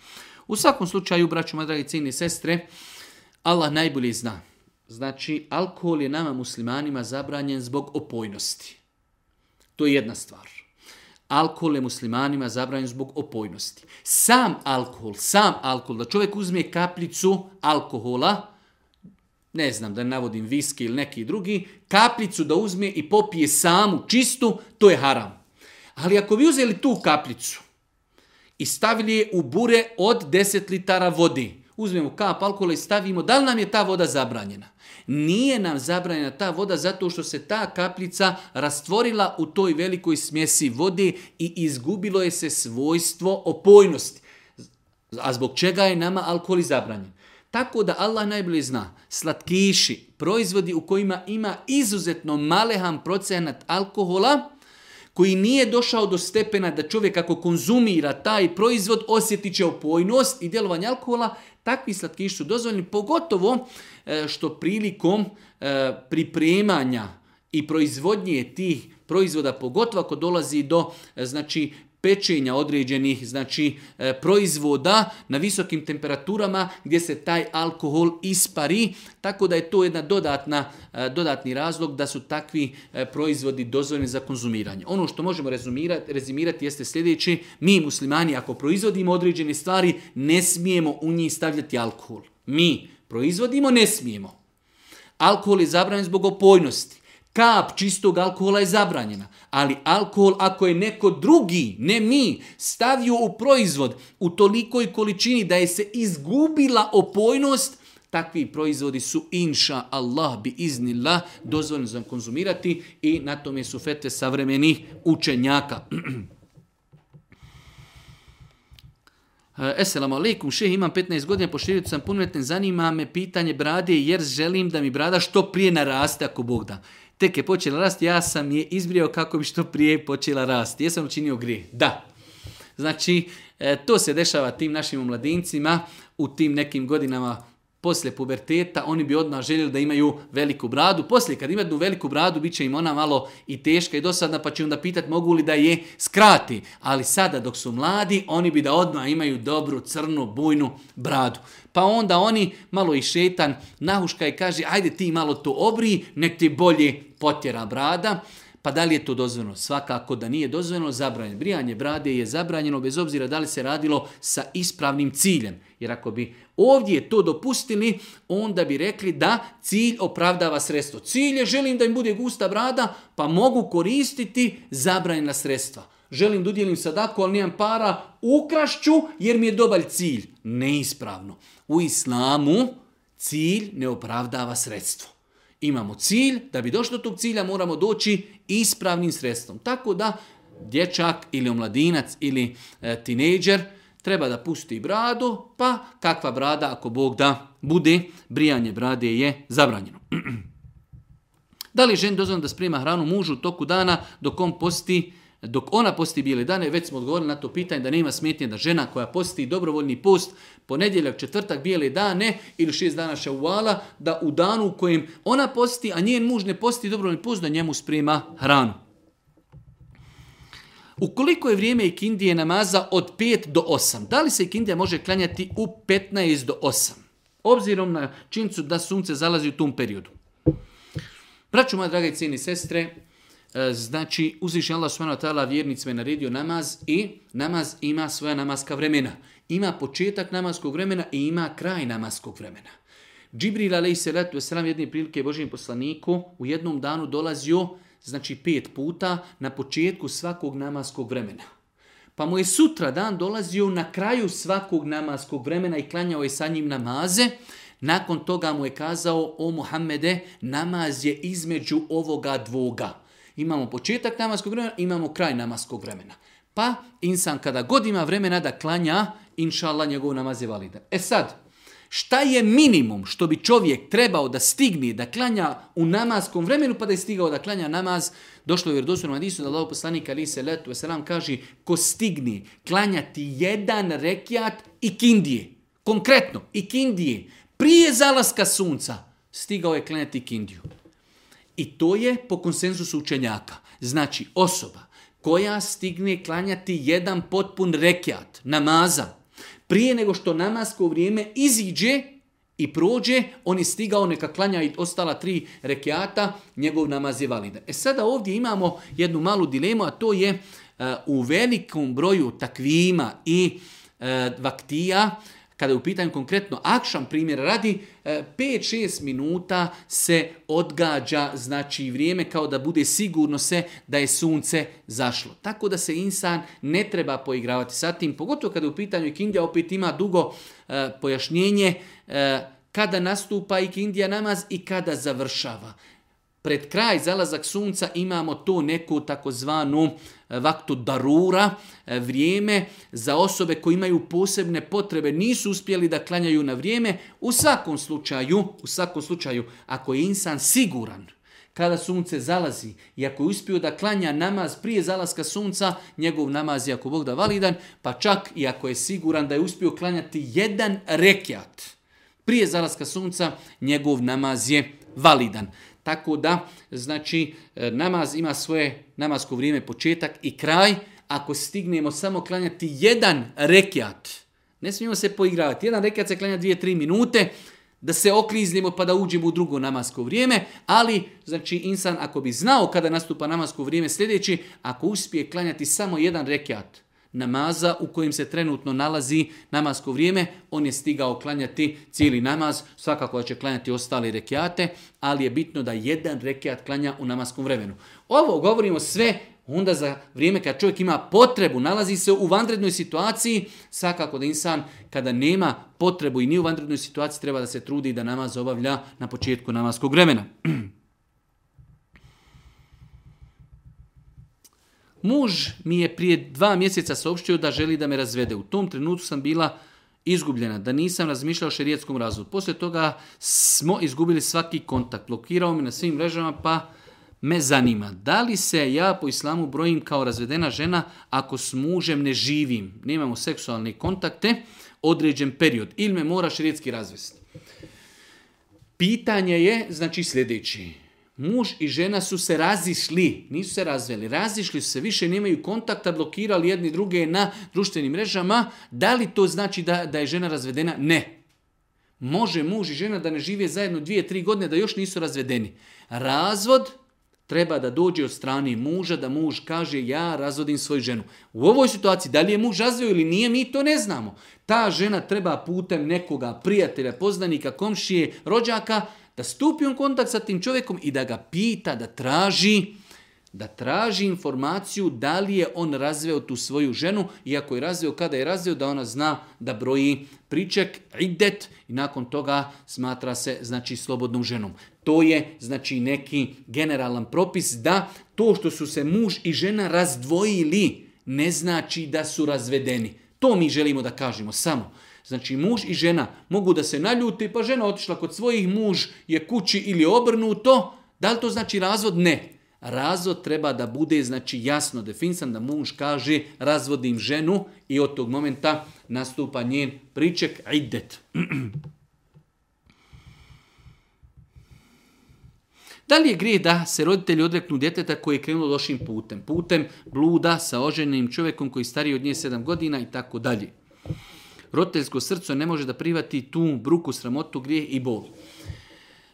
U svakom slučaju, braću, dragi i sestre, Allah najbolje zna. Znači, alkohol je nama muslimanima zabranjen zbog opojnosti. To je jedna stvar. Alkohol je muslimanima zabranjen zbog opojnosti. Sam alkohol, sam alkohol, da čovjek uzme kaplicu alkohola, ne znam da navodim viski ili neki drugi, kaplicu da uzme i popije samu, čistu, to je haram. Ali ako bi uzeli tu kaplicu i stavili je u bure od 10 litara vodi, uzmemo kap alkohola i stavimo, da li nam je ta voda zabranjena? Nije nam zabranjena ta voda zato što se ta kapljica rastvorila u toj velikoj smjesi vode i izgubilo je se svojstvo opojnosti. A zbog čega je nama alkohol zabranjen? Tako da Allah najbolje zna, slatkiši, proizvodi u kojima ima izuzetno malehan procenat alkohola, koji nije došao do stepena da čovjek ako konzumira taj proizvod osjetit će opojnost i djelovanje alkohola, Takvi slatkiši su dozvoljeni, pogotovo e, što prilikom e, pripremanja i proizvodnje tih proizvoda, pogotovo ako dolazi do e, znači pečenja određenih znači e, proizvoda na visokim temperaturama gdje se taj alkohol ispari tako da je to jedna dodatna e, dodatni razlog da su takvi e, proizvodi dozvoljeni za konzumiranje. Ono što možemo rezumirati, rezimirati jeste sljedeći, mi muslimani ako proizvodimo određene stvari ne smijemo u njih stavljati alkohol. Mi proizvodimo ne smijemo. Alkohol je zabranjen zbog opojnosti kap čistog alkohola je zabranjena. Ali alkohol ako je neko drugi, ne mi, stavio u proizvod u tolikoj količini da je se izgubila opojnost, takvi proizvodi su inša Allah bi iznila dozvoljeno za konzumirati i na tome su fete savremenih učenjaka. [CLEARS THROAT] E, Esselamu alaikum, imam 15 godina, pošljedio sam punoljetne, zanima me pitanje brade jer želim da mi brada što prije naraste ako Bog da tek je počela rasti, ja sam je izbrio kako bi što prije počela rasti. Jesam učinio grije? Da. Znači, e, to se dešava tim našim mladincima u tim nekim godinama poslije puberteta, oni bi odmah željeli da imaju veliku bradu. Poslije, kad imaju veliku bradu, bit će im ona malo i teška i dosadna, pa će onda pitati mogu li da je skrati. Ali sada, dok su mladi, oni bi da odmah imaju dobru, crnu, bujnu bradu. Pa onda oni, malo i šetan, nahuška i kaže, ajde ti malo to obri, nek ti bolje potjera brada. Pa da li je to dozvoljeno? Svakako da nije dozvoljeno, zabranjeno. Brijanje brade je zabranjeno bez obzira da li se radilo sa ispravnim ciljem. Jer ako bi ovdje to dopustili, onda bi rekli da cilj opravdava sredstvo. Cilj je želim da im bude gusta brada, pa mogu koristiti zabranjena sredstva. Želim da udjelim sadaku, ali nijem para, ukrašću jer mi je dobar cilj. Neispravno. U islamu cilj ne opravdava sredstvo. Imamo cilj, da bi došli do tog cilja moramo doći ispravnim sredstvom. Tako da dječak ili omladinac ili e, tinejdžer treba da pusti bradu, pa kakva brada ako Bog da bude, brijanje brade je zabranjeno. [CLEARS THROAT] da li žen dozvoljeno da sprema hranu mužu toku dana dok on posti dok ona posti bijele dane, već smo odgovorili na to pitanje da nema smetnje da žena koja posti dobrovoljni post ponedjeljak, četvrtak, bijele dane ili šest dana šauala, da u danu u kojem ona posti, a njen muž ne posti dobrovoljni post, da njemu sprema hranu. Ukoliko je vrijeme ikindije namaza od 5 do 8, da li se ikindija može klanjati u 15 do 8? Obzirom na činjenicu da sunce zalazi u tom periodu. Braću moja draga i cijeni sestre, E, znači, uzviše Allah subhanahu vjernicima naredio namaz i namaz ima svoja namaska vremena. Ima početak namaskog vremena i ima kraj namaskog vremena. Džibril alaih salatu wasalam jedne prilike Božijem poslaniku u jednom danu dolazio znači pet puta na početku svakog namaskog vremena. Pa mu je sutra dan dolazio na kraju svakog namaskog vremena i klanjao je sa njim namaze. Nakon toga mu je kazao, o Muhammede, namaz je između ovoga dvoga. Imamo početak namaskog vremena, imamo kraj namaskog vremena. Pa insan kada god ima vremena da klanja, inšalla njegov namaz je validan. E sad, šta je minimum što bi čovjek trebao da stigne, da klanja u namaskom vremenu, pa da je stigao da klanja namaz? Došlo je u vjerodostojnom hadisu da Allah poslanika ali se letu kaže ko stigne klanjati jedan rekiat i kindije, konkretno i kindije, prije zalaska sunca, stigao je klanjati kindiju. I to je po konsenzusu učenjaka. Znači osoba koja stigne klanjati jedan potpun rekiat, namaza, prije nego što namasko vrijeme iziđe i prođe, on je stigao neka klanja i ostala tri rekiata, njegov namaz je validan. E sada ovdje imamo jednu malu dilemu, a to je e, u velikom broju takvima i e, vaktija kada je u pitanju konkretno akšan primjer radi, 5-6 e, minuta se odgađa znači vrijeme kao da bude sigurno se da je sunce zašlo. Tako da se insan ne treba poigravati sa tim, pogotovo kada je u pitanju ikindija, opet ima dugo e, pojašnjenje e, kada nastupa ikindija namaz i kada završava. Pred kraj zalazak sunca imamo to neko takozvanu vaktu darura, e, vrijeme za osobe koje imaju posebne potrebe, nisu uspjeli da klanjaju na vrijeme. U svakom slučaju, u svakom slučaju, ako je insan siguran, kada sunce zalazi i ako je uspio da klanja namaz prije zalaska sunca, njegov namaz je ako Bog da validan, pa čak i ako je siguran da je uspio klanjati jedan rekiat prije zalaska sunca, njegov namaz je validan. Tako da, znači, e, namaz ima svoje namasko vrijeme početak i kraj. Ako stignemo samo klanjati jedan rekiat, ne smijemo se poigravati. Jedan rekiat se klanja dvije, tri minute, da se okliznemo pa da uđemo u drugo namasko vrijeme, ali znači insan ako bi znao kada nastupa namasko vrijeme sljedeći, ako uspije klanjati samo jedan rekiat, namaza u kojem se trenutno nalazi namasko vrijeme, on je stigao klanjati cijeli namaz, svakako da će klanjati ostale rekiate, ali je bitno da jedan rekiat klanja u namaskom vremenu. Ovo govorimo sve onda za vrijeme kad čovjek ima potrebu, nalazi se u vanrednoj situaciji, svakako da insan kada nema potrebu i nije u vanrednoj situaciji, treba da se trudi da namaz obavlja na početku namaskog vremena. [CLEARS THROAT] Muž mi je prije dva mjeseca saopštio da želi da me razvede. U tom trenutku sam bila izgubljena, da nisam razmišljao o šerijetskom razvodu. Poslije toga smo izgubili svaki kontakt, blokirao me na svim mrežama, pa me zanima. Da li se ja po islamu brojim kao razvedena žena ako s mužem ne živim, nemamo seksualne kontakte, određen period, ili me mora šerijetski razvesti? Pitanje je, znači sljedeći muž i žena su se razišli, nisu se razveli, razišli su se, više nemaju kontakta, blokirali jedni druge na društvenim mrežama, da li to znači da, da je žena razvedena? Ne. Može muž i žena da ne žive zajedno dvije, tri godine, da još nisu razvedeni. Razvod treba da dođe od strane muža, da muž kaže ja razvodim svoju ženu. U ovoj situaciji, da li je muž razveo ili nije, mi to ne znamo. Ta žena treba putem nekoga, prijatelja, poznanika, komšije, rođaka, da stupi u kontakt sa tim čovjekom i da ga pita, da traži, da traži informaciju da li je on razveo tu svoju ženu i ako je razveo, kada je razveo, da ona zna da broji priček, idet i nakon toga smatra se znači slobodnom ženom. To je znači neki generalan propis da to što su se muž i žena razdvojili ne znači da su razvedeni. To mi želimo da kažemo samo. Znači muž i žena mogu da se naljuti, pa žena otišla kod svojih, muž je kući ili obrnuto. Da li to znači razvod? Ne. Razvod treba da bude znači jasno definisan, da muž kaže razvodim ženu i od tog momenta nastupa njen priček idet. [CLEARS THROAT] Da li je grije da se roditelji odreknu djeteta koji je krenulo lošim putem? Putem bluda sa oženim čovjekom koji je stariji od nje 7 godina i tako dalje roditeljsko srce ne može da privati tu bruku, sramotu, grije i bol.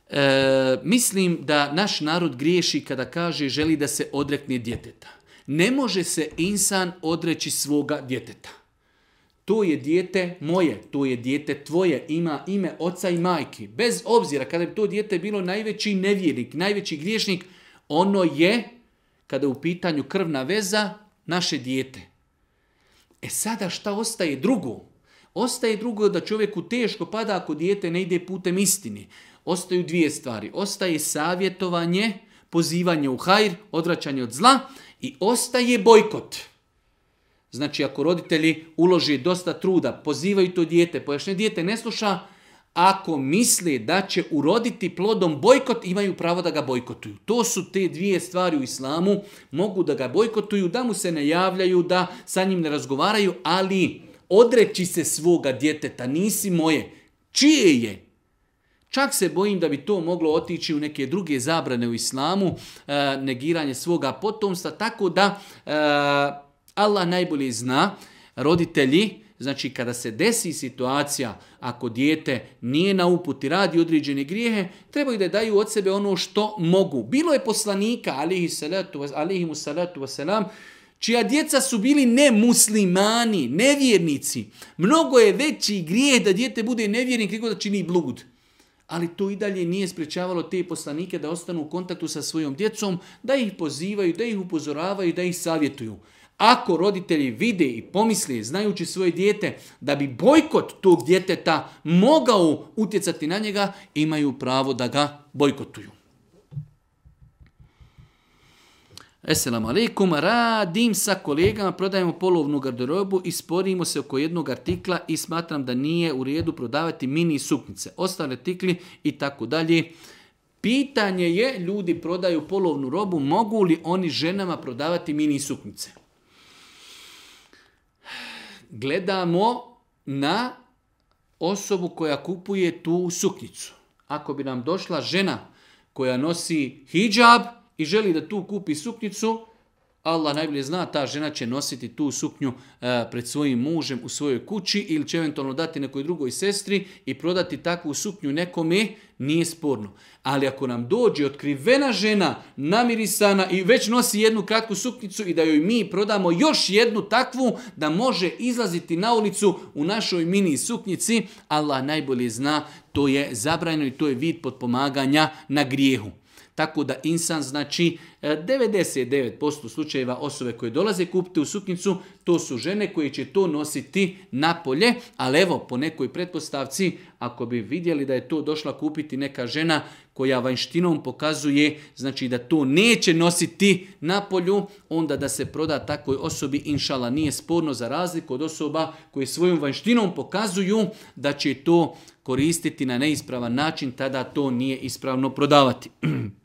E, mislim da naš narod griješi kada kaže želi da se odrekne djeteta. Ne može se insan odreći svoga djeteta. To je dijete moje, to je dijete tvoje, ima ime oca i majki. Bez obzira, kada bi to dijete bilo najveći nevjernik, najveći griješnik, ono je, kada je u pitanju krvna veza, naše dijete. E sada šta ostaje drugo? Ostaje drugo da čovjeku teško pada ako dijete ne ide putem istini. Ostaju dvije stvari. Ostaje savjetovanje, pozivanje u hajr, odvraćanje od zla i ostaje bojkot. Znači, ako roditelji ulože dosta truda, pozivaju to dijete, pojašnje dijete ne sluša, ako misle da će uroditi plodom bojkot, imaju pravo da ga bojkotuju. To su te dvije stvari u islamu, mogu da ga bojkotuju, da mu se ne javljaju, da sa njim ne razgovaraju, ali odreći se svoga djeteta, nisi moje, čije je? Čak se bojim da bi to moglo otići u neke druge zabrane u islamu, e, negiranje svoga potomstva, tako da e, Allah najbolje zna, roditelji, znači kada se desi situacija, ako dijete nije na uputi, radi određene grijehe, trebaju da daju od sebe ono što mogu. Bilo je poslanika, alihi salatu, alihimu salatu wasalam, čija djeca su bili muslimani, nevjernici. Mnogo je veći grijeh da dijete bude nevjernik nego da čini blud. Ali to i dalje nije sprečavalo te poslanike da ostanu u kontaktu sa svojom djecom, da ih pozivaju, da ih upozoravaju, da ih savjetuju. Ako roditelji vide i pomisle, znajući svoje dijete, da bi bojkot tog djeteta mogao utjecati na njega, imaju pravo da ga bojkotuju. Esselamu alaikum, radim sa kolegama, prodajemo polovnu garderobu i sporimo se oko jednog artikla i smatram da nije u redu prodavati mini suknice, ostale artikli i tako dalje. Pitanje je, ljudi prodaju polovnu robu, mogu li oni ženama prodavati mini suknice? Gledamo na osobu koja kupuje tu suknicu. Ako bi nam došla žena koja nosi hijab, i želi da tu kupi suknjicu, Allah najbolje zna, ta žena će nositi tu suknju e, pred svojim mužem u svojoj kući ili će eventualno dati nekoj drugoj sestri i prodati takvu suknju nekome, nije sporno. Ali ako nam dođe otkrivena žena, namirisana i već nosi jednu kratku suknicu i da joj mi prodamo još jednu takvu da može izlaziti na ulicu u našoj mini suknjici, Allah najbolje zna, to je zabrajno i to je vid potpomaganja na grijehu. Tako da insan znači 99% e, slučajeva osobe koje dolaze kupiti u suknicu, to su žene koje će to nositi napolje, ali evo po nekoj pretpostavci ako bi vidjeli da je to došla kupiti neka žena koja vanštinom pokazuje znači da to neće nositi na polju, onda da se proda takoj osobi inšala nije sporno za razliku od osoba koje svojom vanštinom pokazuju da će to koristiti na neispravan način, tada to nije ispravno prodavati. [CLEARS THROAT]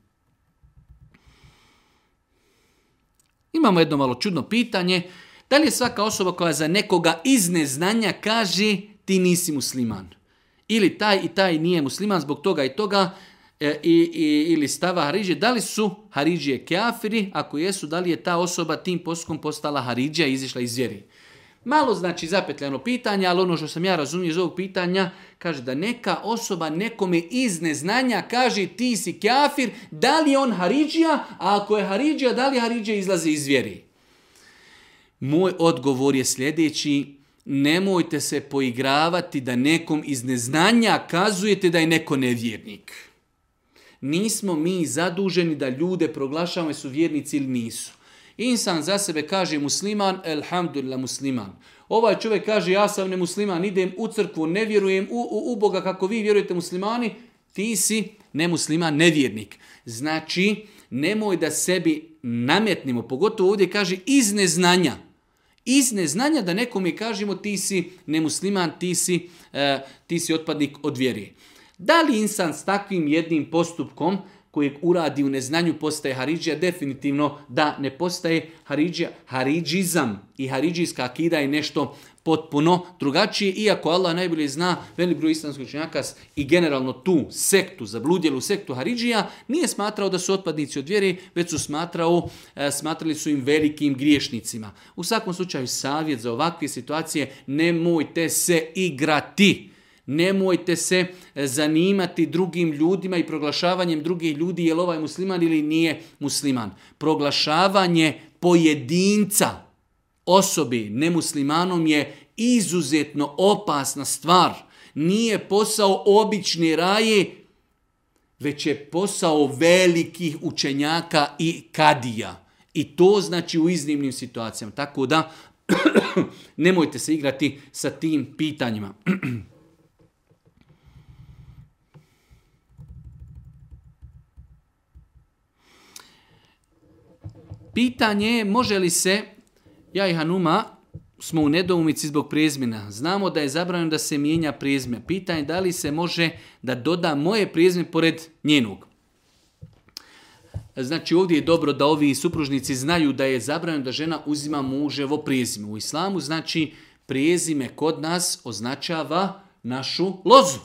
Imamo jedno malo čudno pitanje. Da li je svaka osoba koja za nekoga iz neznanja kaže ti nisi musliman? Ili taj i taj nije musliman zbog toga i toga, e, i, i, ili stava Haridžije, da li su Haridžije keafiri? Ako jesu, da li je ta osoba tim poskom postala Haridžija i izišla iz vjeri? Malo znači zapetljano pitanje, ali ono što sam ja razumio iz ovog pitanja, kaže da neka osoba nekome iz neznanja kaže ti si kafir, da li je on Haridžija, a ako je Haridžija, da li Haridžija izlazi iz vjeri? Moj odgovor je sljedeći, nemojte se poigravati da nekom iz neznanja kazujete da je neko nevjernik. Nismo mi zaduženi da ljude proglašavamo su vjernici ili nisu. Insan za sebe kaže musliman, elhamdulillah musliman. Ovaj čovjek kaže ja sam ne musliman, idem u crkvu, ne vjerujem u, u, Boga kako vi vjerujete muslimani, ti si nemusliman, nevjernik. Znači, nemoj da sebi nametnimo, pogotovo ovdje kaže iz neznanja. Iz neznanja da nekom je kažemo ti si nemusliman, ti si, eh, ti si otpadnik od vjeri. Da li insan s takvim jednim postupkom kojeg uradi u neznanju postaje Haridžija, definitivno da ne postaje Haridžija. Haridžizam i Haridžijska akida je nešto potpuno drugačije, iako Allah najbolje zna, velik broj islamskih i generalno tu sektu, zabludjelu sektu Haridžija, nije smatrao da su otpadnici od vjere, već su smatrao, e, smatrali su im velikim griješnicima. U svakom slučaju, savjet za ovakve situacije, nemojte se igrati. Nemojte se e, zanimati drugim ljudima i proglašavanjem drugih ljudi je li ovaj musliman ili nije musliman. Proglašavanje pojedinca osobi nemuslimanom je izuzetno opasna stvar. Nije posao obične raje, već je posao velikih učenjaka i kadija. I to znači u iznimnim situacijama. Tako da [CLEARS THROAT] nemojte se igrati sa tim pitanjima. [CLEARS THROAT] Pitanje je može li se, ja i Hanuma smo u nedoumici zbog prijezmina, Znamo da je zabranjeno da se mijenja prezme. Pitanje je da li se može da doda moje prezme pored njenog. Znači ovdje je dobro da ovi supružnici znaju da je zabranjeno da žena uzima muževo prezime. U islamu znači prezime kod nas označava našu lozu.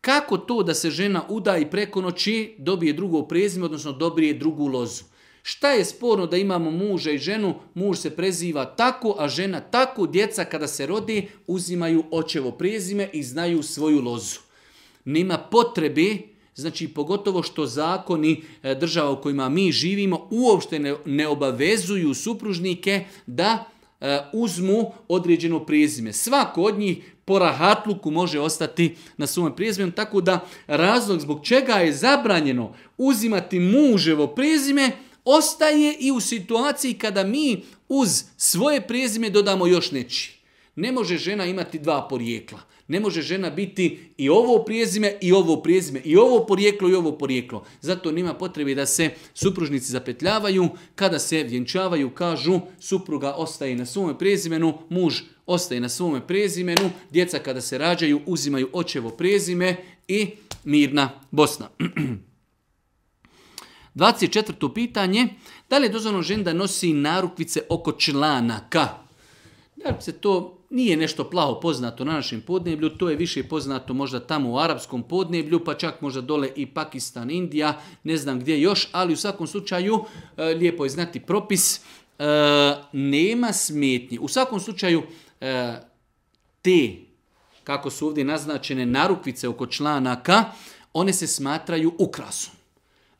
Kako to da se žena uda i preko noći dobije drugo prezime, odnosno dobije drugu lozu? Šta je sporno da imamo muža i ženu? Muž se preziva tako, a žena tako. Djeca kada se rodi uzimaju očevo prezime i znaju svoju lozu. Nema potrebe, znači pogotovo što zakoni e, država u kojima mi živimo uopšte ne, obavezuju supružnike da e, uzmu određeno prezime. Svako od njih po rahatluku može ostati na svom prezimenu, tako da razlog zbog čega je zabranjeno uzimati muževo prezime ostaje i u situaciji kada mi uz svoje prezime dodamo još neći. Ne može žena imati dva porijekla. Ne može žena biti i ovo prijezime, i ovo prijezime, i ovo porijeklo, i ovo porijeklo. Zato nema potrebe da se supružnici zapetljavaju. Kada se vjenčavaju, kažu, supruga ostaje na svome prezimenu, muž ostaje na svome prezimenu, djeca kada se rađaju uzimaju očevo prezime i mirna Bosna. [CLEARS THROAT] 24. pitanje, da li je dozvoljeno ženi da nosi narukvice oko članaka? Da se to nije nešto plavo poznato na našem podneblju, to je više poznato možda tamo u arapskom podneblju, pa čak možda dole i Pakistan, Indija, ne znam gdje još, ali u svakom slučaju e, lijepo je znati propis, e, nema smetnji. U svakom slučaju e, te, kako su ovdje naznačene narukvice oko članaka, one se smatraju ukrasom.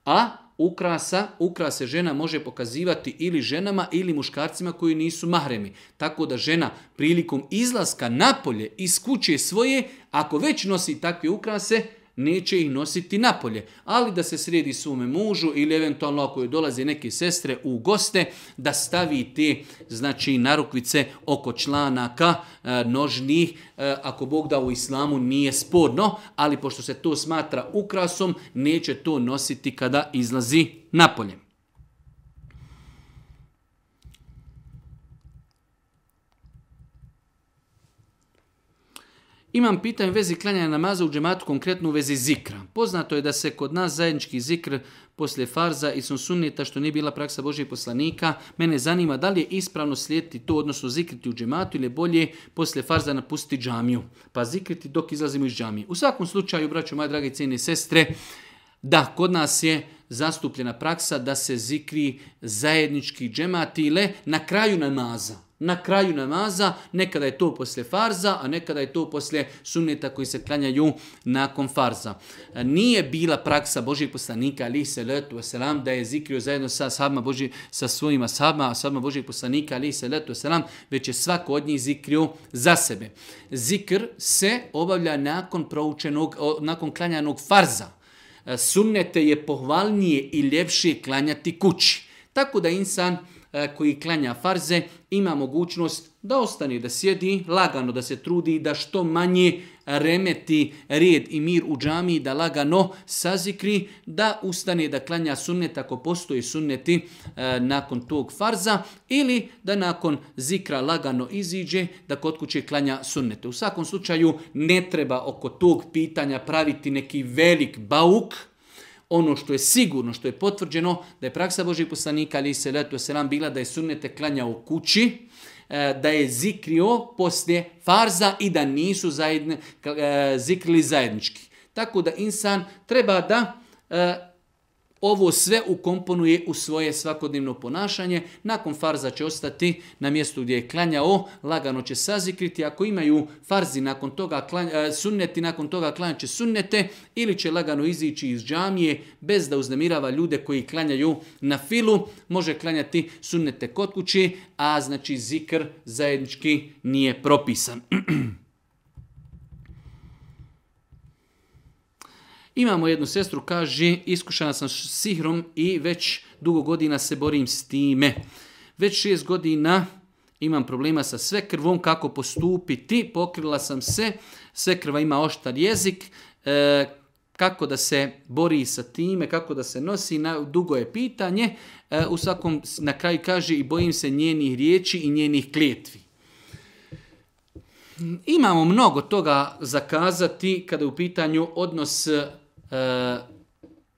A ukrasa, ukrase žena može pokazivati ili ženama ili muškarcima koji nisu mahremi. Tako da žena prilikom izlaska napolje iz kuće svoje, ako već nosi takve ukrase, neće ih nositi napolje. Ali da se sredi svome mužu ili eventualno ako joj dolaze neke sestre u goste, da stavi te znači, narukvice oko članaka e, nožnih, e, ako Bog da u islamu nije sporno, ali pošto se to smatra ukrasom, neće to nositi kada izlazi napolje. Imam pitanje u vezi klanjanja namaza u džematu, konkretno u vezi zikra. Poznato je da se kod nas zajednički zikr poslije farza i sunsunita, što nije bila praksa Božih poslanika, mene zanima da li je ispravno slijediti to, odnosno zikriti u džematu ili bolje poslije farza napustiti džamiju, pa zikriti dok izlazimo iz džamije. U svakom slučaju, braću moje drage cijene sestre, da, kod nas je zastupljena praksa da se zikri zajednički džematile na kraju namaza na kraju namaza, nekada je to poslije farza, a nekada je to poslije sunneta koji se klanjaju nakon farza. E, nije bila praksa Božih poslanika, ali se letu selam, da je zikrio zajedno sa sahabima Boži, sa svojima sahabima, sahabima Božih poslanika, ali se letu selam, već je svako od njih zikrio za sebe. Zikr se obavlja nakon proučenog, nakon klanjanog farza. E, sunnete je pohvalnije i ljepše klanjati kući. Tako da insan E, koji klanja farze ima mogućnost da ostane, da sjedi lagano, da se trudi, da što manje remeti red i mir u džami, da lagano sazikri, da ustane, da klanja sunnet ako postoji sunneti e, nakon tog farza ili da nakon zikra lagano iziđe, da kod kuće klanja sunnete. U svakom slučaju ne treba oko tog pitanja praviti neki velik bauk, ono što je sigurno, što je potvrđeno, da je praksa Božih poslanika, ali se letu selam, bila da je sunnete klanjao u kući, e, da je zikrio poslije farza i da nisu zajedne, zikrili zajednički. Tako da insan treba da e, ovo sve ukomponuje u svoje svakodnevno ponašanje. Nakon farza će ostati na mjestu gdje je klanjao, lagano će sazikriti. Ako imaju farzi nakon toga klanja, e, sunneti, nakon toga klanjati će sunnete ili će lagano izići iz džamije bez da uznemirava ljude koji klanjaju na filu. Može klanjati sunnete kod kući, a znači zikr zajednički nije propisan. [CLEARS THROAT] Imamo jednu sestru, kaže, iskušana sam sihrom i već dugo godina se borim s time. Već šest godina imam problema sa sve krvom, kako postupiti, pokrila sam se, sve ima oštar jezik, e, kako da se bori sa time, kako da se nosi, na, dugo je pitanje. E, u svakom, na kraju kaže, i bojim se njenih riječi i njenih klijetvi. Imamo mnogo toga zakazati kada je u pitanju odnos E,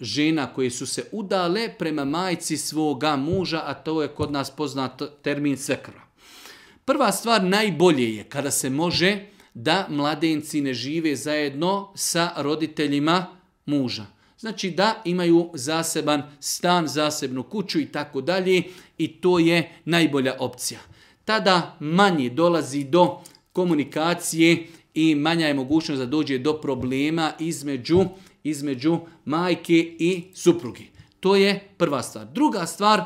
žena koje su se udale prema majci svoga muža, a to je kod nas poznat termin svekrva. Prva stvar najbolje je kada se može da mladenci ne žive zajedno sa roditeljima muža. Znači da imaju zaseban stan, zasebnu kuću i tako dalje i to je najbolja opcija. Tada manje dolazi do komunikacije i manja je mogućnost da dođe do problema između između majke i supruge. To je prva stvar. Druga stvar, e,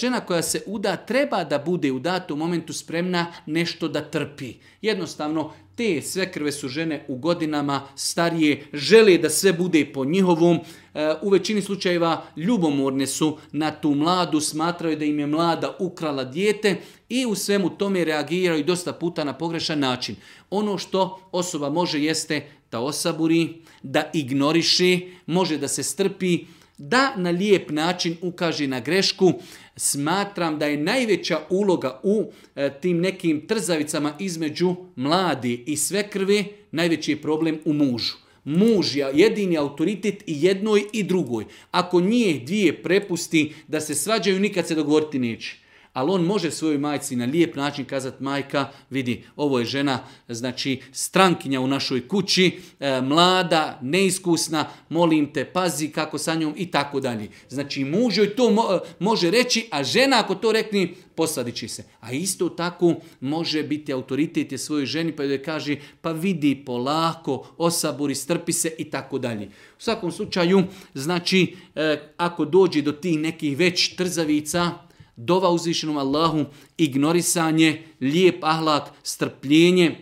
žena koja se uda treba da bude u datom momentu spremna nešto da trpi. Jednostavno, te svekrve su žene u godinama starije, žele da sve bude po njihovom. E, u većini slučajeva ljubomorne su na tu mladu, smatraju da im je mlada ukrala dijete i u svemu tome reagiraju dosta puta na pogrešan način. Ono što osoba može jeste da osaburi, da ignoriše, može da se strpi, da na lijep način ukaže na grešku. Smatram da je najveća uloga u e, tim nekim trzavicama između mladi i sve krvi, najveći je problem u mužu. Muž je jedini autoritet i jednoj i drugoj. Ako njih dvije prepusti da se svađaju, nikad se dogovoriti neće ali on može svojoj majci na lijep način kazati majka, vidi, ovo je žena, znači strankinja u našoj kući, e, mlada, neiskusna, molim te, pazi kako sa njom i tako dalje. Znači muž joj to e, može reći, a žena ako to rekni, posladit će se. A isto tako može biti autoritet je svojoj ženi pa joj kaže pa vidi polako, osaburi, strpi se i tako dalje. U svakom slučaju, znači, e, ako dođe do tih nekih već trzavica, dova uzvišenom Allahu, ignorisanje, lijep ahlak, strpljenje,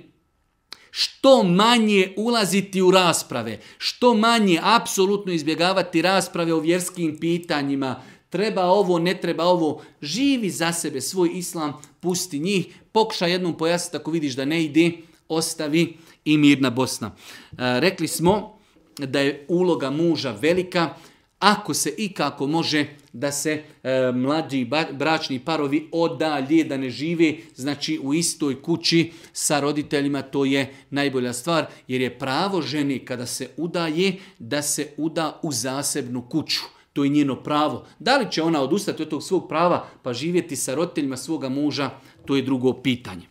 što manje ulaziti u rasprave, što manje apsolutno izbjegavati rasprave o vjerskim pitanjima, treba ovo, ne treba ovo, živi za sebe svoj islam, pusti njih, pokušaj jednom pojasniti ako vidiš da ne ide, ostavi i mirna Bosna. E, rekli smo da je uloga muža velika, ako se i kako može da se e, mlađi bračni parovi odalje, da ne žive znači u istoj kući sa roditeljima, to je najbolja stvar jer je pravo ženi kada se udaje da se uda u zasebnu kuću. To je njeno pravo. Da li će ona odustati od tog svog prava pa živjeti sa roditeljima svoga muža, to je drugo pitanje.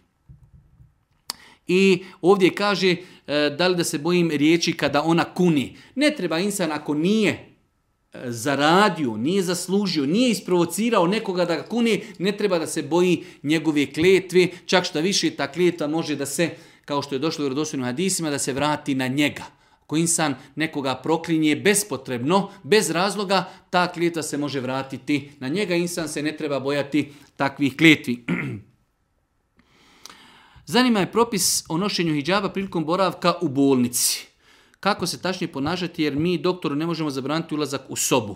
I ovdje kaže e, da li da se bojim riječi kada ona kuni. Ne treba insan ako nije zaradio, nije zaslužio, nije isprovocirao nekoga da ga kuni, ne treba da se boji njegove kletve, čak što više ta kletva može da se, kao što je došlo u vjerodostojnim hadisima, da se vrati na njega. Ako insan nekoga proklinje bespotrebno, bez razloga, ta kletva se može vratiti na njega, insan se ne treba bojati takvih kletvi. [CLEARS THROAT] Zanima je propis o nošenju hijjaba prilikom boravka u bolnici kako se tačnije ponašati jer mi doktoru ne možemo zabraniti ulazak u sobu.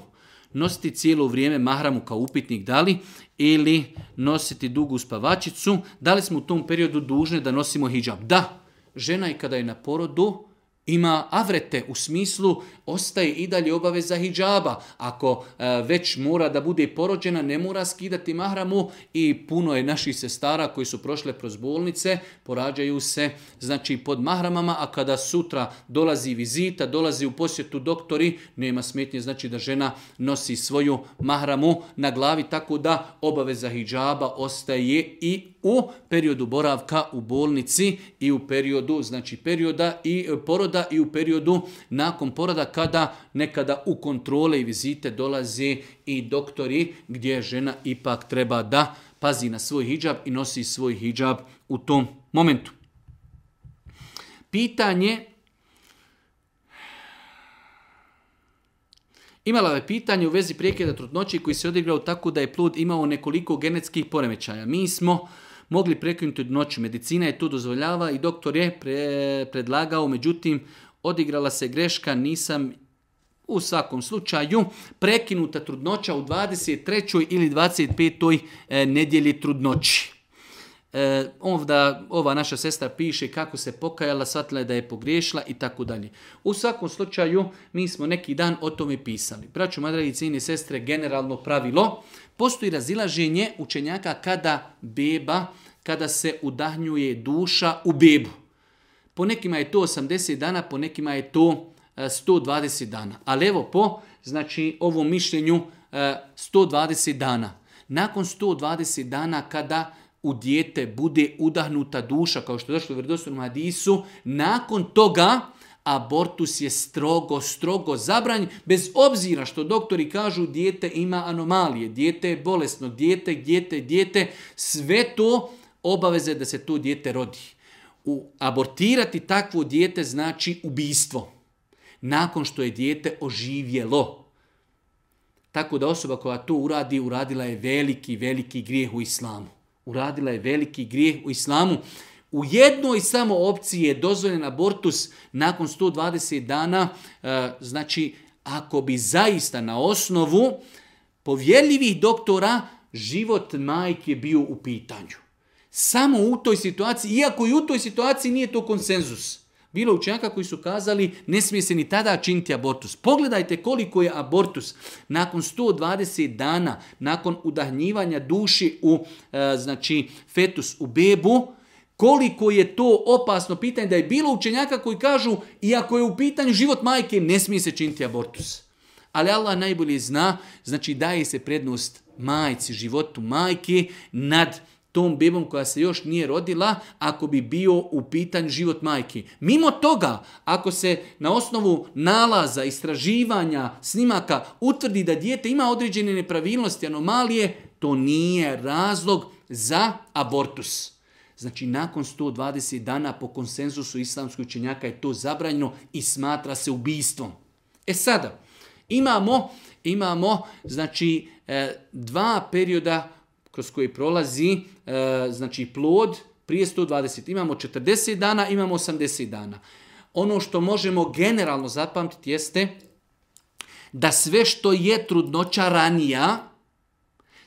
Nositi cijelo vrijeme mahramu kao upitnik da li ili nositi dugu spavačicu, da li smo u tom periodu dužni da nosimo hijab? Da, žena i kada je na porodu, ima avrete u smislu ostaje i dalje obaveza hijjaba. Ako e, već mora da bude porođena, ne mora skidati mahramu i puno je naših sestara koji su prošle kroz bolnice, porađaju se znači pod mahramama, a kada sutra dolazi vizita, dolazi u posjetu doktori, nema smetnje znači da žena nosi svoju mahramu na glavi, tako da obaveza hijjaba ostaje i u periodu boravka u bolnici i u periodu znači perioda i porod i u periodu nakon poroda kada nekada u kontrole i vizite dolaze i doktori gdje žena ipak treba da pazi na svoj hijab i nosi svoj hijab u tom momentu. Pitanje Imala je pitanje u vezi prekida trudnoće koji se odigrao tako da je plod imao nekoliko genetskih poremećaja. Mi smo mogli prekinuti trudnoću. Medicina je to dozvoljava i doktor je pre, predlagao, međutim, odigrala se greška, nisam u svakom slučaju prekinuta trudnoća u 23. ili 25. E, nedjelji trudnoći. E, ovda ova naša sestra piše kako se pokajala, shvatila je da je pogriješila i tako dalje. U svakom slučaju mi smo neki dan o tome pisali. Braću, madragi, cijene sestre, generalno pravilo Postoji razilaženje učenjaka kada beba, kada se udahnjuje duša u bebu. Po nekima je to 80 dana, po nekima je to 120 e, dana. Ali evo po znači, ovom mišljenju 120 e, dana. Nakon 120 dana kada u dijete bude udahnuta duša, kao što je došlo u vjerodostojnom hadisu, nakon toga abortus je strogo, strogo zabranjen, bez obzira što doktori kažu dijete ima anomalije, dijete je bolesno, dijete, dijete, dijete, sve to obaveze da se to dijete rodi. U, abortirati takvo dijete znači ubistvo. Nakon što je dijete oživjelo. Tako da osoba koja to uradi, uradila je veliki, veliki grijeh u islamu. Uradila je veliki grijeh u islamu. U jednoj samo opciji je dozvoljen abortus nakon 120 dana, e, znači ako bi zaista na osnovu povjerljivih doktora život majke bio u pitanju. Samo u toj situaciji, iako i u toj situaciji nije to konsenzus. Bilo učenjaka koji su kazali ne smije se ni tada činiti abortus. Pogledajte koliko je abortus nakon 120 dana, nakon udahnjivanja duši u e, znači fetus u bebu, koliko je to opasno pitanje da je bilo učenjaka koji kažu i ako je u pitanju život majke ne smije se činiti abortus. Ali Allah najbolje zna, znači daje se prednost majci, životu majke nad tom bebom koja se još nije rodila ako bi bio u pitanju život majke. Mimo toga, ako se na osnovu nalaza, istraživanja, snimaka utvrdi da dijete ima određene nepravilnosti, anomalije, to nije razlog za abortus. Znači, nakon 120 dana po konsenzusu islamskoj učenjaka je to zabranjeno i smatra se ubijstvom. E sada, imamo, imamo znači, e, dva perioda kroz koji prolazi e, znači, plod prije 120. Imamo 40 dana, imamo 80 dana. Ono što možemo generalno zapamtiti jeste da sve što je trudnoća ranija,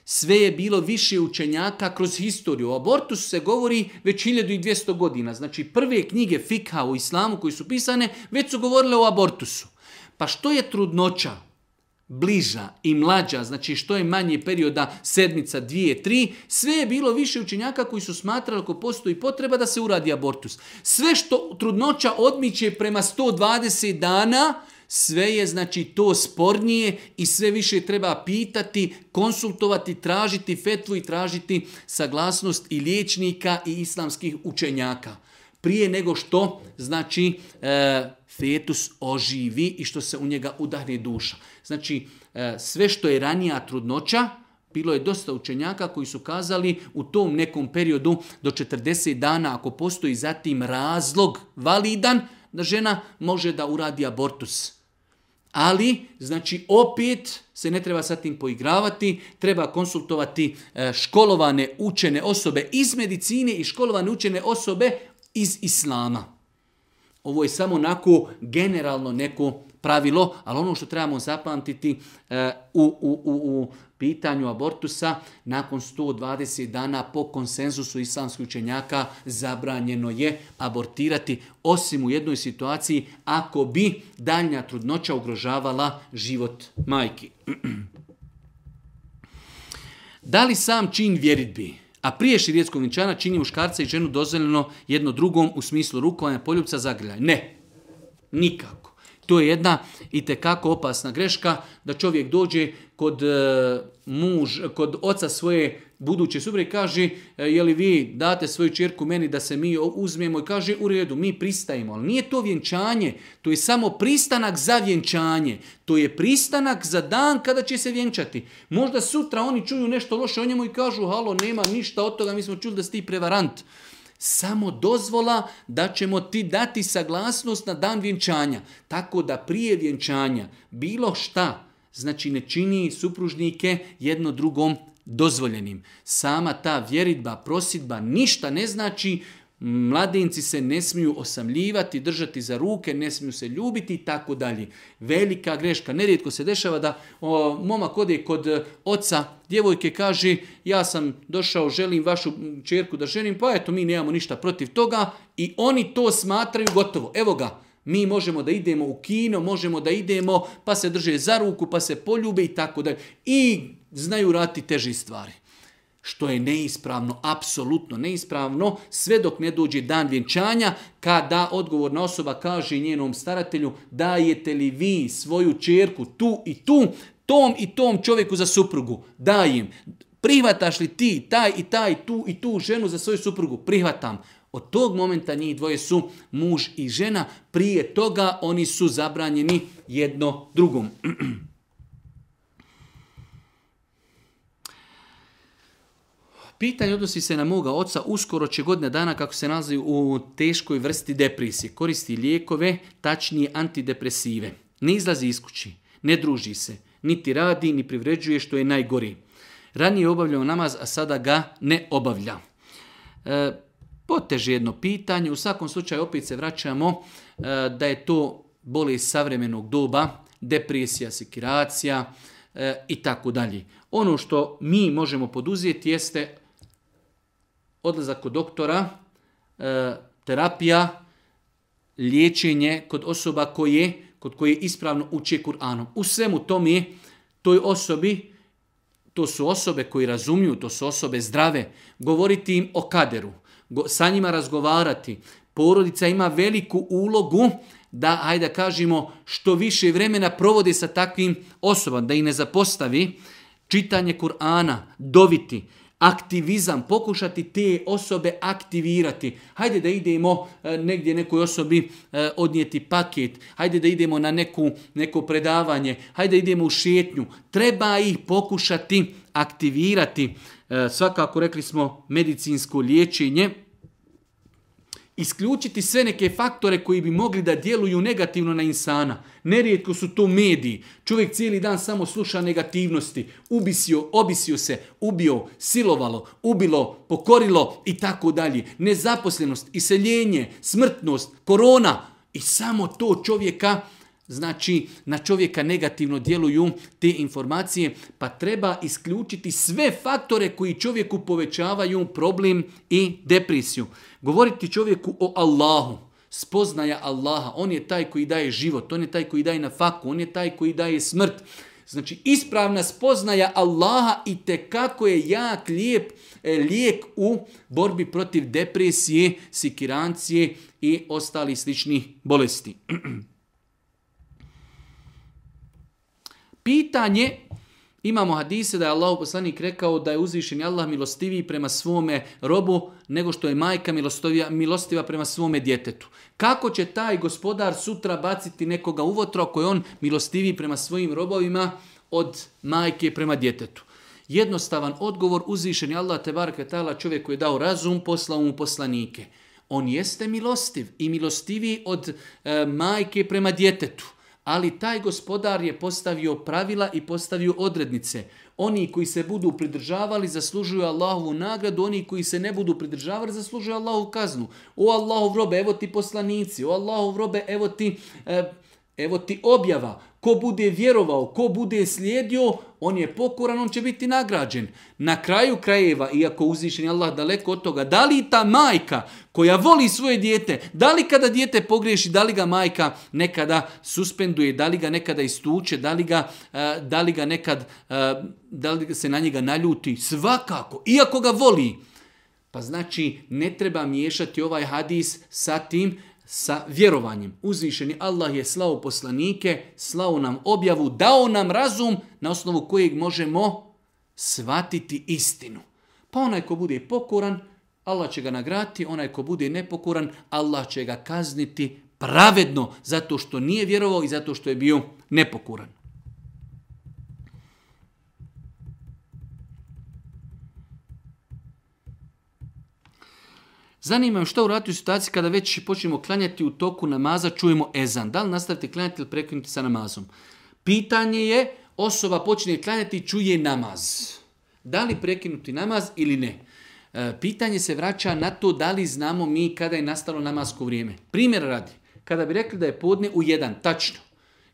sve je bilo više učenjaka kroz historiju. O abortusu se govori već 1200 godina. Znači prve knjige fikha u islamu koji su pisane već su govorile o abortusu. Pa što je trudnoća? bliža i mlađa, znači što je manje perioda sedmica, dvije, tri, sve je bilo više učenjaka koji su smatrali ako postoji potreba da se uradi abortus. Sve što trudnoća odmiče prema 120 dana, sve je znači to spornije i sve više treba pitati, konsultovati, tražiti fetvu i tražiti saglasnost i liječnika i islamskih učenjaka. Prije nego što znači e, fetus oživi i što se u njega udahne duša. Znači e, sve što je ranija trudnoća, bilo je dosta učenjaka koji su kazali u tom nekom periodu do 40 dana ako postoji zatim razlog validan da žena može da uradi abortus ali znači opet se ne treba sa tim poigravati, treba konsultovati e, školovane učene osobe iz medicine i školovane učene osobe iz islama. Ovo je samo onako generalno neko pravilo, ali ono što trebamo zapamtiti e, u, u, u, u pitanju abortusa nakon 120 dana po konsenzusu islamskih učenjaka zabranjeno je abortirati osim u jednoj situaciji ako bi daljnja trudnoća ugrožavala život majki. [CLEARS THROAT] Da li sam čin vjeritbi, a prije širijetskog vinčana čini muškarca i ženu dozvoljeno jedno drugom u smislu rukovanja poljupca zagrljaj? Ne, nikako. To je jedna i opasna greška da čovjek dođe kod e, muž, kod oca svoje buduće i kaže e, je li vi date svoju čirku meni da se mi uzmemo i kaže u redu mi pristajemo ali nije to vjenčanje to je samo pristanak za vjenčanje to je pristanak za dan kada će se vjenčati možda sutra oni čuju nešto loše o njemu i kažu halo nema ništa od toga mi smo čuli da si ti prevarant samo dozvola da ćemo ti dati saglasnost na dan vjenčanja tako da prije vjenčanja bilo šta znači ne čini supružnike jedno drugom dozvoljenim. Sama ta vjeritba, prosidba ništa ne znači Mladenci se ne smiju osamljivati, držati za ruke, ne smiju se ljubiti i tako dalje. Velika greška. Nerijetko se dešava da o, momak ode kod e, oca djevojke kaže ja sam došao, želim vašu čerku da ženim, pa eto mi nemamo ništa protiv toga i oni to smatraju gotovo. Evo ga, mi možemo da idemo u kino, možemo da idemo, pa se drže za ruku, pa se poljube i tako dalje. I znaju rati teži stvari. Što je neispravno, apsolutno neispravno, sve dok ne dođe dan vjenčanja, kada odgovorna osoba kaže njenom staratelju dajete li vi svoju čerku tu i tu, tom i tom čovjeku za suprugu, dajem. Prihvataš li ti taj i taj tu i tu ženu za svoju suprugu? Prihvatam. Od tog momenta njih dvoje su muž i žena, prije toga oni su zabranjeni jedno drugom. [CLEARS THROAT] Pitanje odnosi se na moga oca, uskoro će godine dana kako se nalazi u teškoj vrsti depresije. Koristi lijekove, tačnije antidepresive. Ne izlazi iz kući, ne druži se, niti radi, ni privređuje što je najgori. Ranije je obavljao namaz, a sada ga ne obavlja. E, poteže jedno pitanje. U svakom slučaju opet se vraćamo e, da je to bolest savremenog doba, depresija, sekiracija e, i tako dalje. Ono što mi možemo poduzeti jeste odlazak kod doktora, e, terapija, liječenje kod osoba koje, kod koje ispravno uči Kur'anom. U svemu tome, toj osobi, to su osobe koji razumiju, to su osobe zdrave, govoriti im o kaderu, sa njima razgovarati. Porodica ima veliku ulogu da, hajde da kažemo, što više vremena provode sa takvim osobama, da ih ne zapostavi. Čitanje Kur'ana, doviti, aktivizam, pokušati te osobe aktivirati. Hajde da idemo e, negdje nekoj osobi e, odnijeti paket, hajde da idemo na neku, neko predavanje, hajde da idemo u šetnju. Treba ih pokušati aktivirati. E, svakako rekli smo medicinsko liječenje, isključiti sve neke faktore koji bi mogli da djeluju negativno na insana. Nerijetko su to mediji. Čovjek cijeli dan samo sluša negativnosti. Ubisio, obisio se, ubio, silovalo, ubilo, pokorilo i tako dalje. Nezaposlenost, iseljenje, smrtnost, korona. I samo to čovjeka Znači, na čovjeka negativno djeluju te informacije, pa treba isključiti sve faktore koji čovjeku povećavaju problem i depresiju. Govoriti čovjeku o Allahu, spoznaja Allaha, on je taj koji daje život, on je taj koji daje na faku, on je taj koji daje smrt. Znači, ispravna spoznaja Allaha i te kako je jak lijep, e, lijek u borbi protiv depresije, sikirancije i ostali sličnih bolesti. [CLEARS THROAT] Pitanje, imamo hadise da je Allah poslanik rekao da je uzvišen Allah milostiviji prema svome robu nego što je majka milostiva prema svome djetetu. Kako će taj gospodar sutra baciti nekoga uvotra koji je on milostiviji prema svojim robovima od majke prema djetetu? Jednostavan odgovor uzvišen je Allah tebarka tala, čovjek koji je dao razum, poslao mu poslanike. On jeste milostiv i milostiviji od e, majke prema djetetu ali taj gospodar je postavio pravila i postavio odrednice. Oni koji se budu pridržavali zaslužuju Allahovu nagradu, oni koji se ne budu pridržavali zaslužuju Allahovu kaznu. O Allahov robe, evo ti poslanici, o Allahov robe, evo ti, eh, evo ti objava. Ko bude vjerovao, ko bude slijedio, on je pokoran, on će biti nagrađen. Na kraju krajeva, iako uzvišen Allah daleko od toga, da li ta majka koja voli svoje dijete, da li kada dijete pogriješi, da li ga majka nekada suspenduje, da li ga nekada istuče, da li ga, e, da li ga nekad, e, da li se na njega naljuti, svakako, iako ga voli. Pa znači, ne treba miješati ovaj hadis sa tim sa vjerovanjem. Uzvišeni Allah je slao poslanike, slao nam objavu, dao nam razum na osnovu kojeg možemo svatiti istinu. Pa onaj ko bude pokoran, Allah će ga nagrati, onaj ko bude nepokoran, Allah će ga kazniti pravedno zato što nije vjerovao i zato što je bio nepokoran. Zanima me što u u situaciji kada već počnemo klanjati u toku namaza, čujemo ezan. Da li nastavite klanjati ili prekinuti sa namazom? Pitanje je, osoba počinje klanjati i čuje namaz. Da li prekinuti namaz ili ne? E, pitanje se vraća na to da li znamo mi kada je nastalo namasko vrijeme. Primjer radi, kada bi rekli da je podne u jedan, tačno.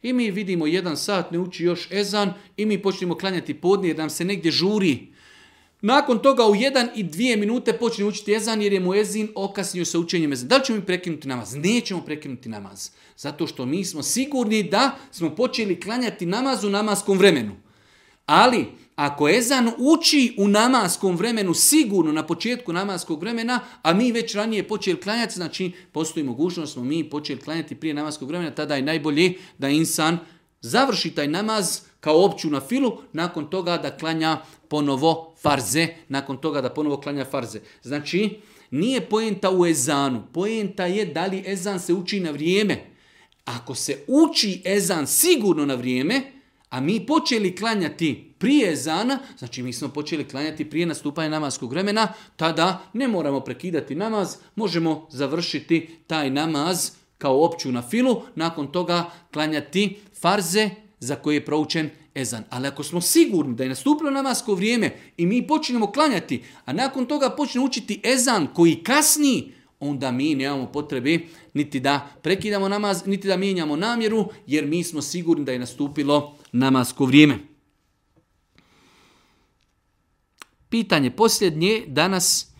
I mi vidimo jedan sat, ne uči još ezan i mi počnemo klanjati podne jer nam se negdje žuri nakon toga u jedan i dvije minute počne učiti jezan jer je mu jezin okasnio sa učenjem ezan. Da li ćemo mi prekinuti namaz? Nećemo prekinuti namaz. Zato što mi smo sigurni da smo počeli klanjati namaz u namaskom vremenu. Ali ako ezan uči u namaskom vremenu sigurno na početku namaskog vremena, a mi već ranije počeli klanjati, znači postoji mogućnost smo mi počeli klanjati prije namaskog vremena, tada je najbolje da insan završi taj namaz kao opću na filu, nakon toga da klanja ponovo farze, nakon toga da ponovo klanja farze. Znači, nije pojenta u ezanu, pojenta je da li ezan se uči na vrijeme. Ako se uči ezan sigurno na vrijeme, a mi počeli klanjati prije ezana, znači mi smo počeli klanjati prije nastupanja namaskog vremena, tada ne moramo prekidati namaz, možemo završiti taj namaz kao opću na filu, nakon toga klanjati farze za koje je proučen ezan. Ali ako smo sigurni da je nastupilo namasko vrijeme i mi počnemo klanjati, a nakon toga počne učiti ezan koji kasni, onda mi nemamo potrebe niti da prekidamo namaz, niti da mijenjamo namjeru, jer mi smo sigurni da je nastupilo namasko vrijeme. Pitanje posljednje danas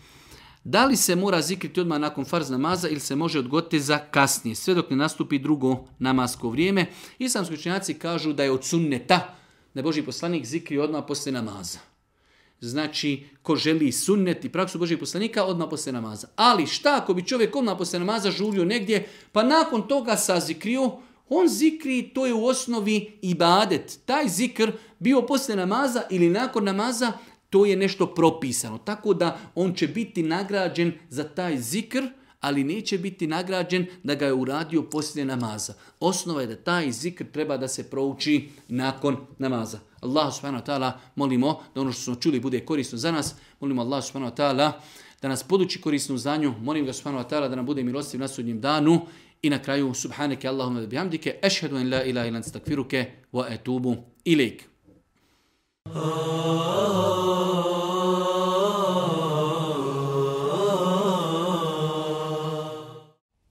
da li se mora zikriti odmah nakon farz namaza ili se može odgoditi za kasnije, sve dok ne nastupi drugo namasko vrijeme? Islamski učenjaci kažu da je od sunneta, da je Boži poslanik zikri odmah poslije namaza. Znači, ko želi sunnet i praksu Božih poslanika, odmah poslije namaza. Ali šta ako bi čovjek odmah poslije namaza žulio negdje, pa nakon toga sazikrio, on zikri, to je u osnovi ibadet. Taj zikr bio poslije namaza ili nakon namaza, to je nešto propisano. Tako da on će biti nagrađen za taj zikr, ali neće biti nagrađen da ga je uradio poslije namaza. Osnova je da taj zikr treba da se prouči nakon namaza. Allah subhanahu wa ta'ala molimo da ono što smo čuli bude korisno za nas. Molimo Allah subhanahu wa ta'ala da nas poduči korisnu zanju. Molim ga subhanahu wa ta'ala da nam bude milostiv na sudnjem danu. I na kraju, subhaneke Allahumma bihamdike, ešhedu en la ilaha ilan stakfiruke, wa etubu ilik. 啊。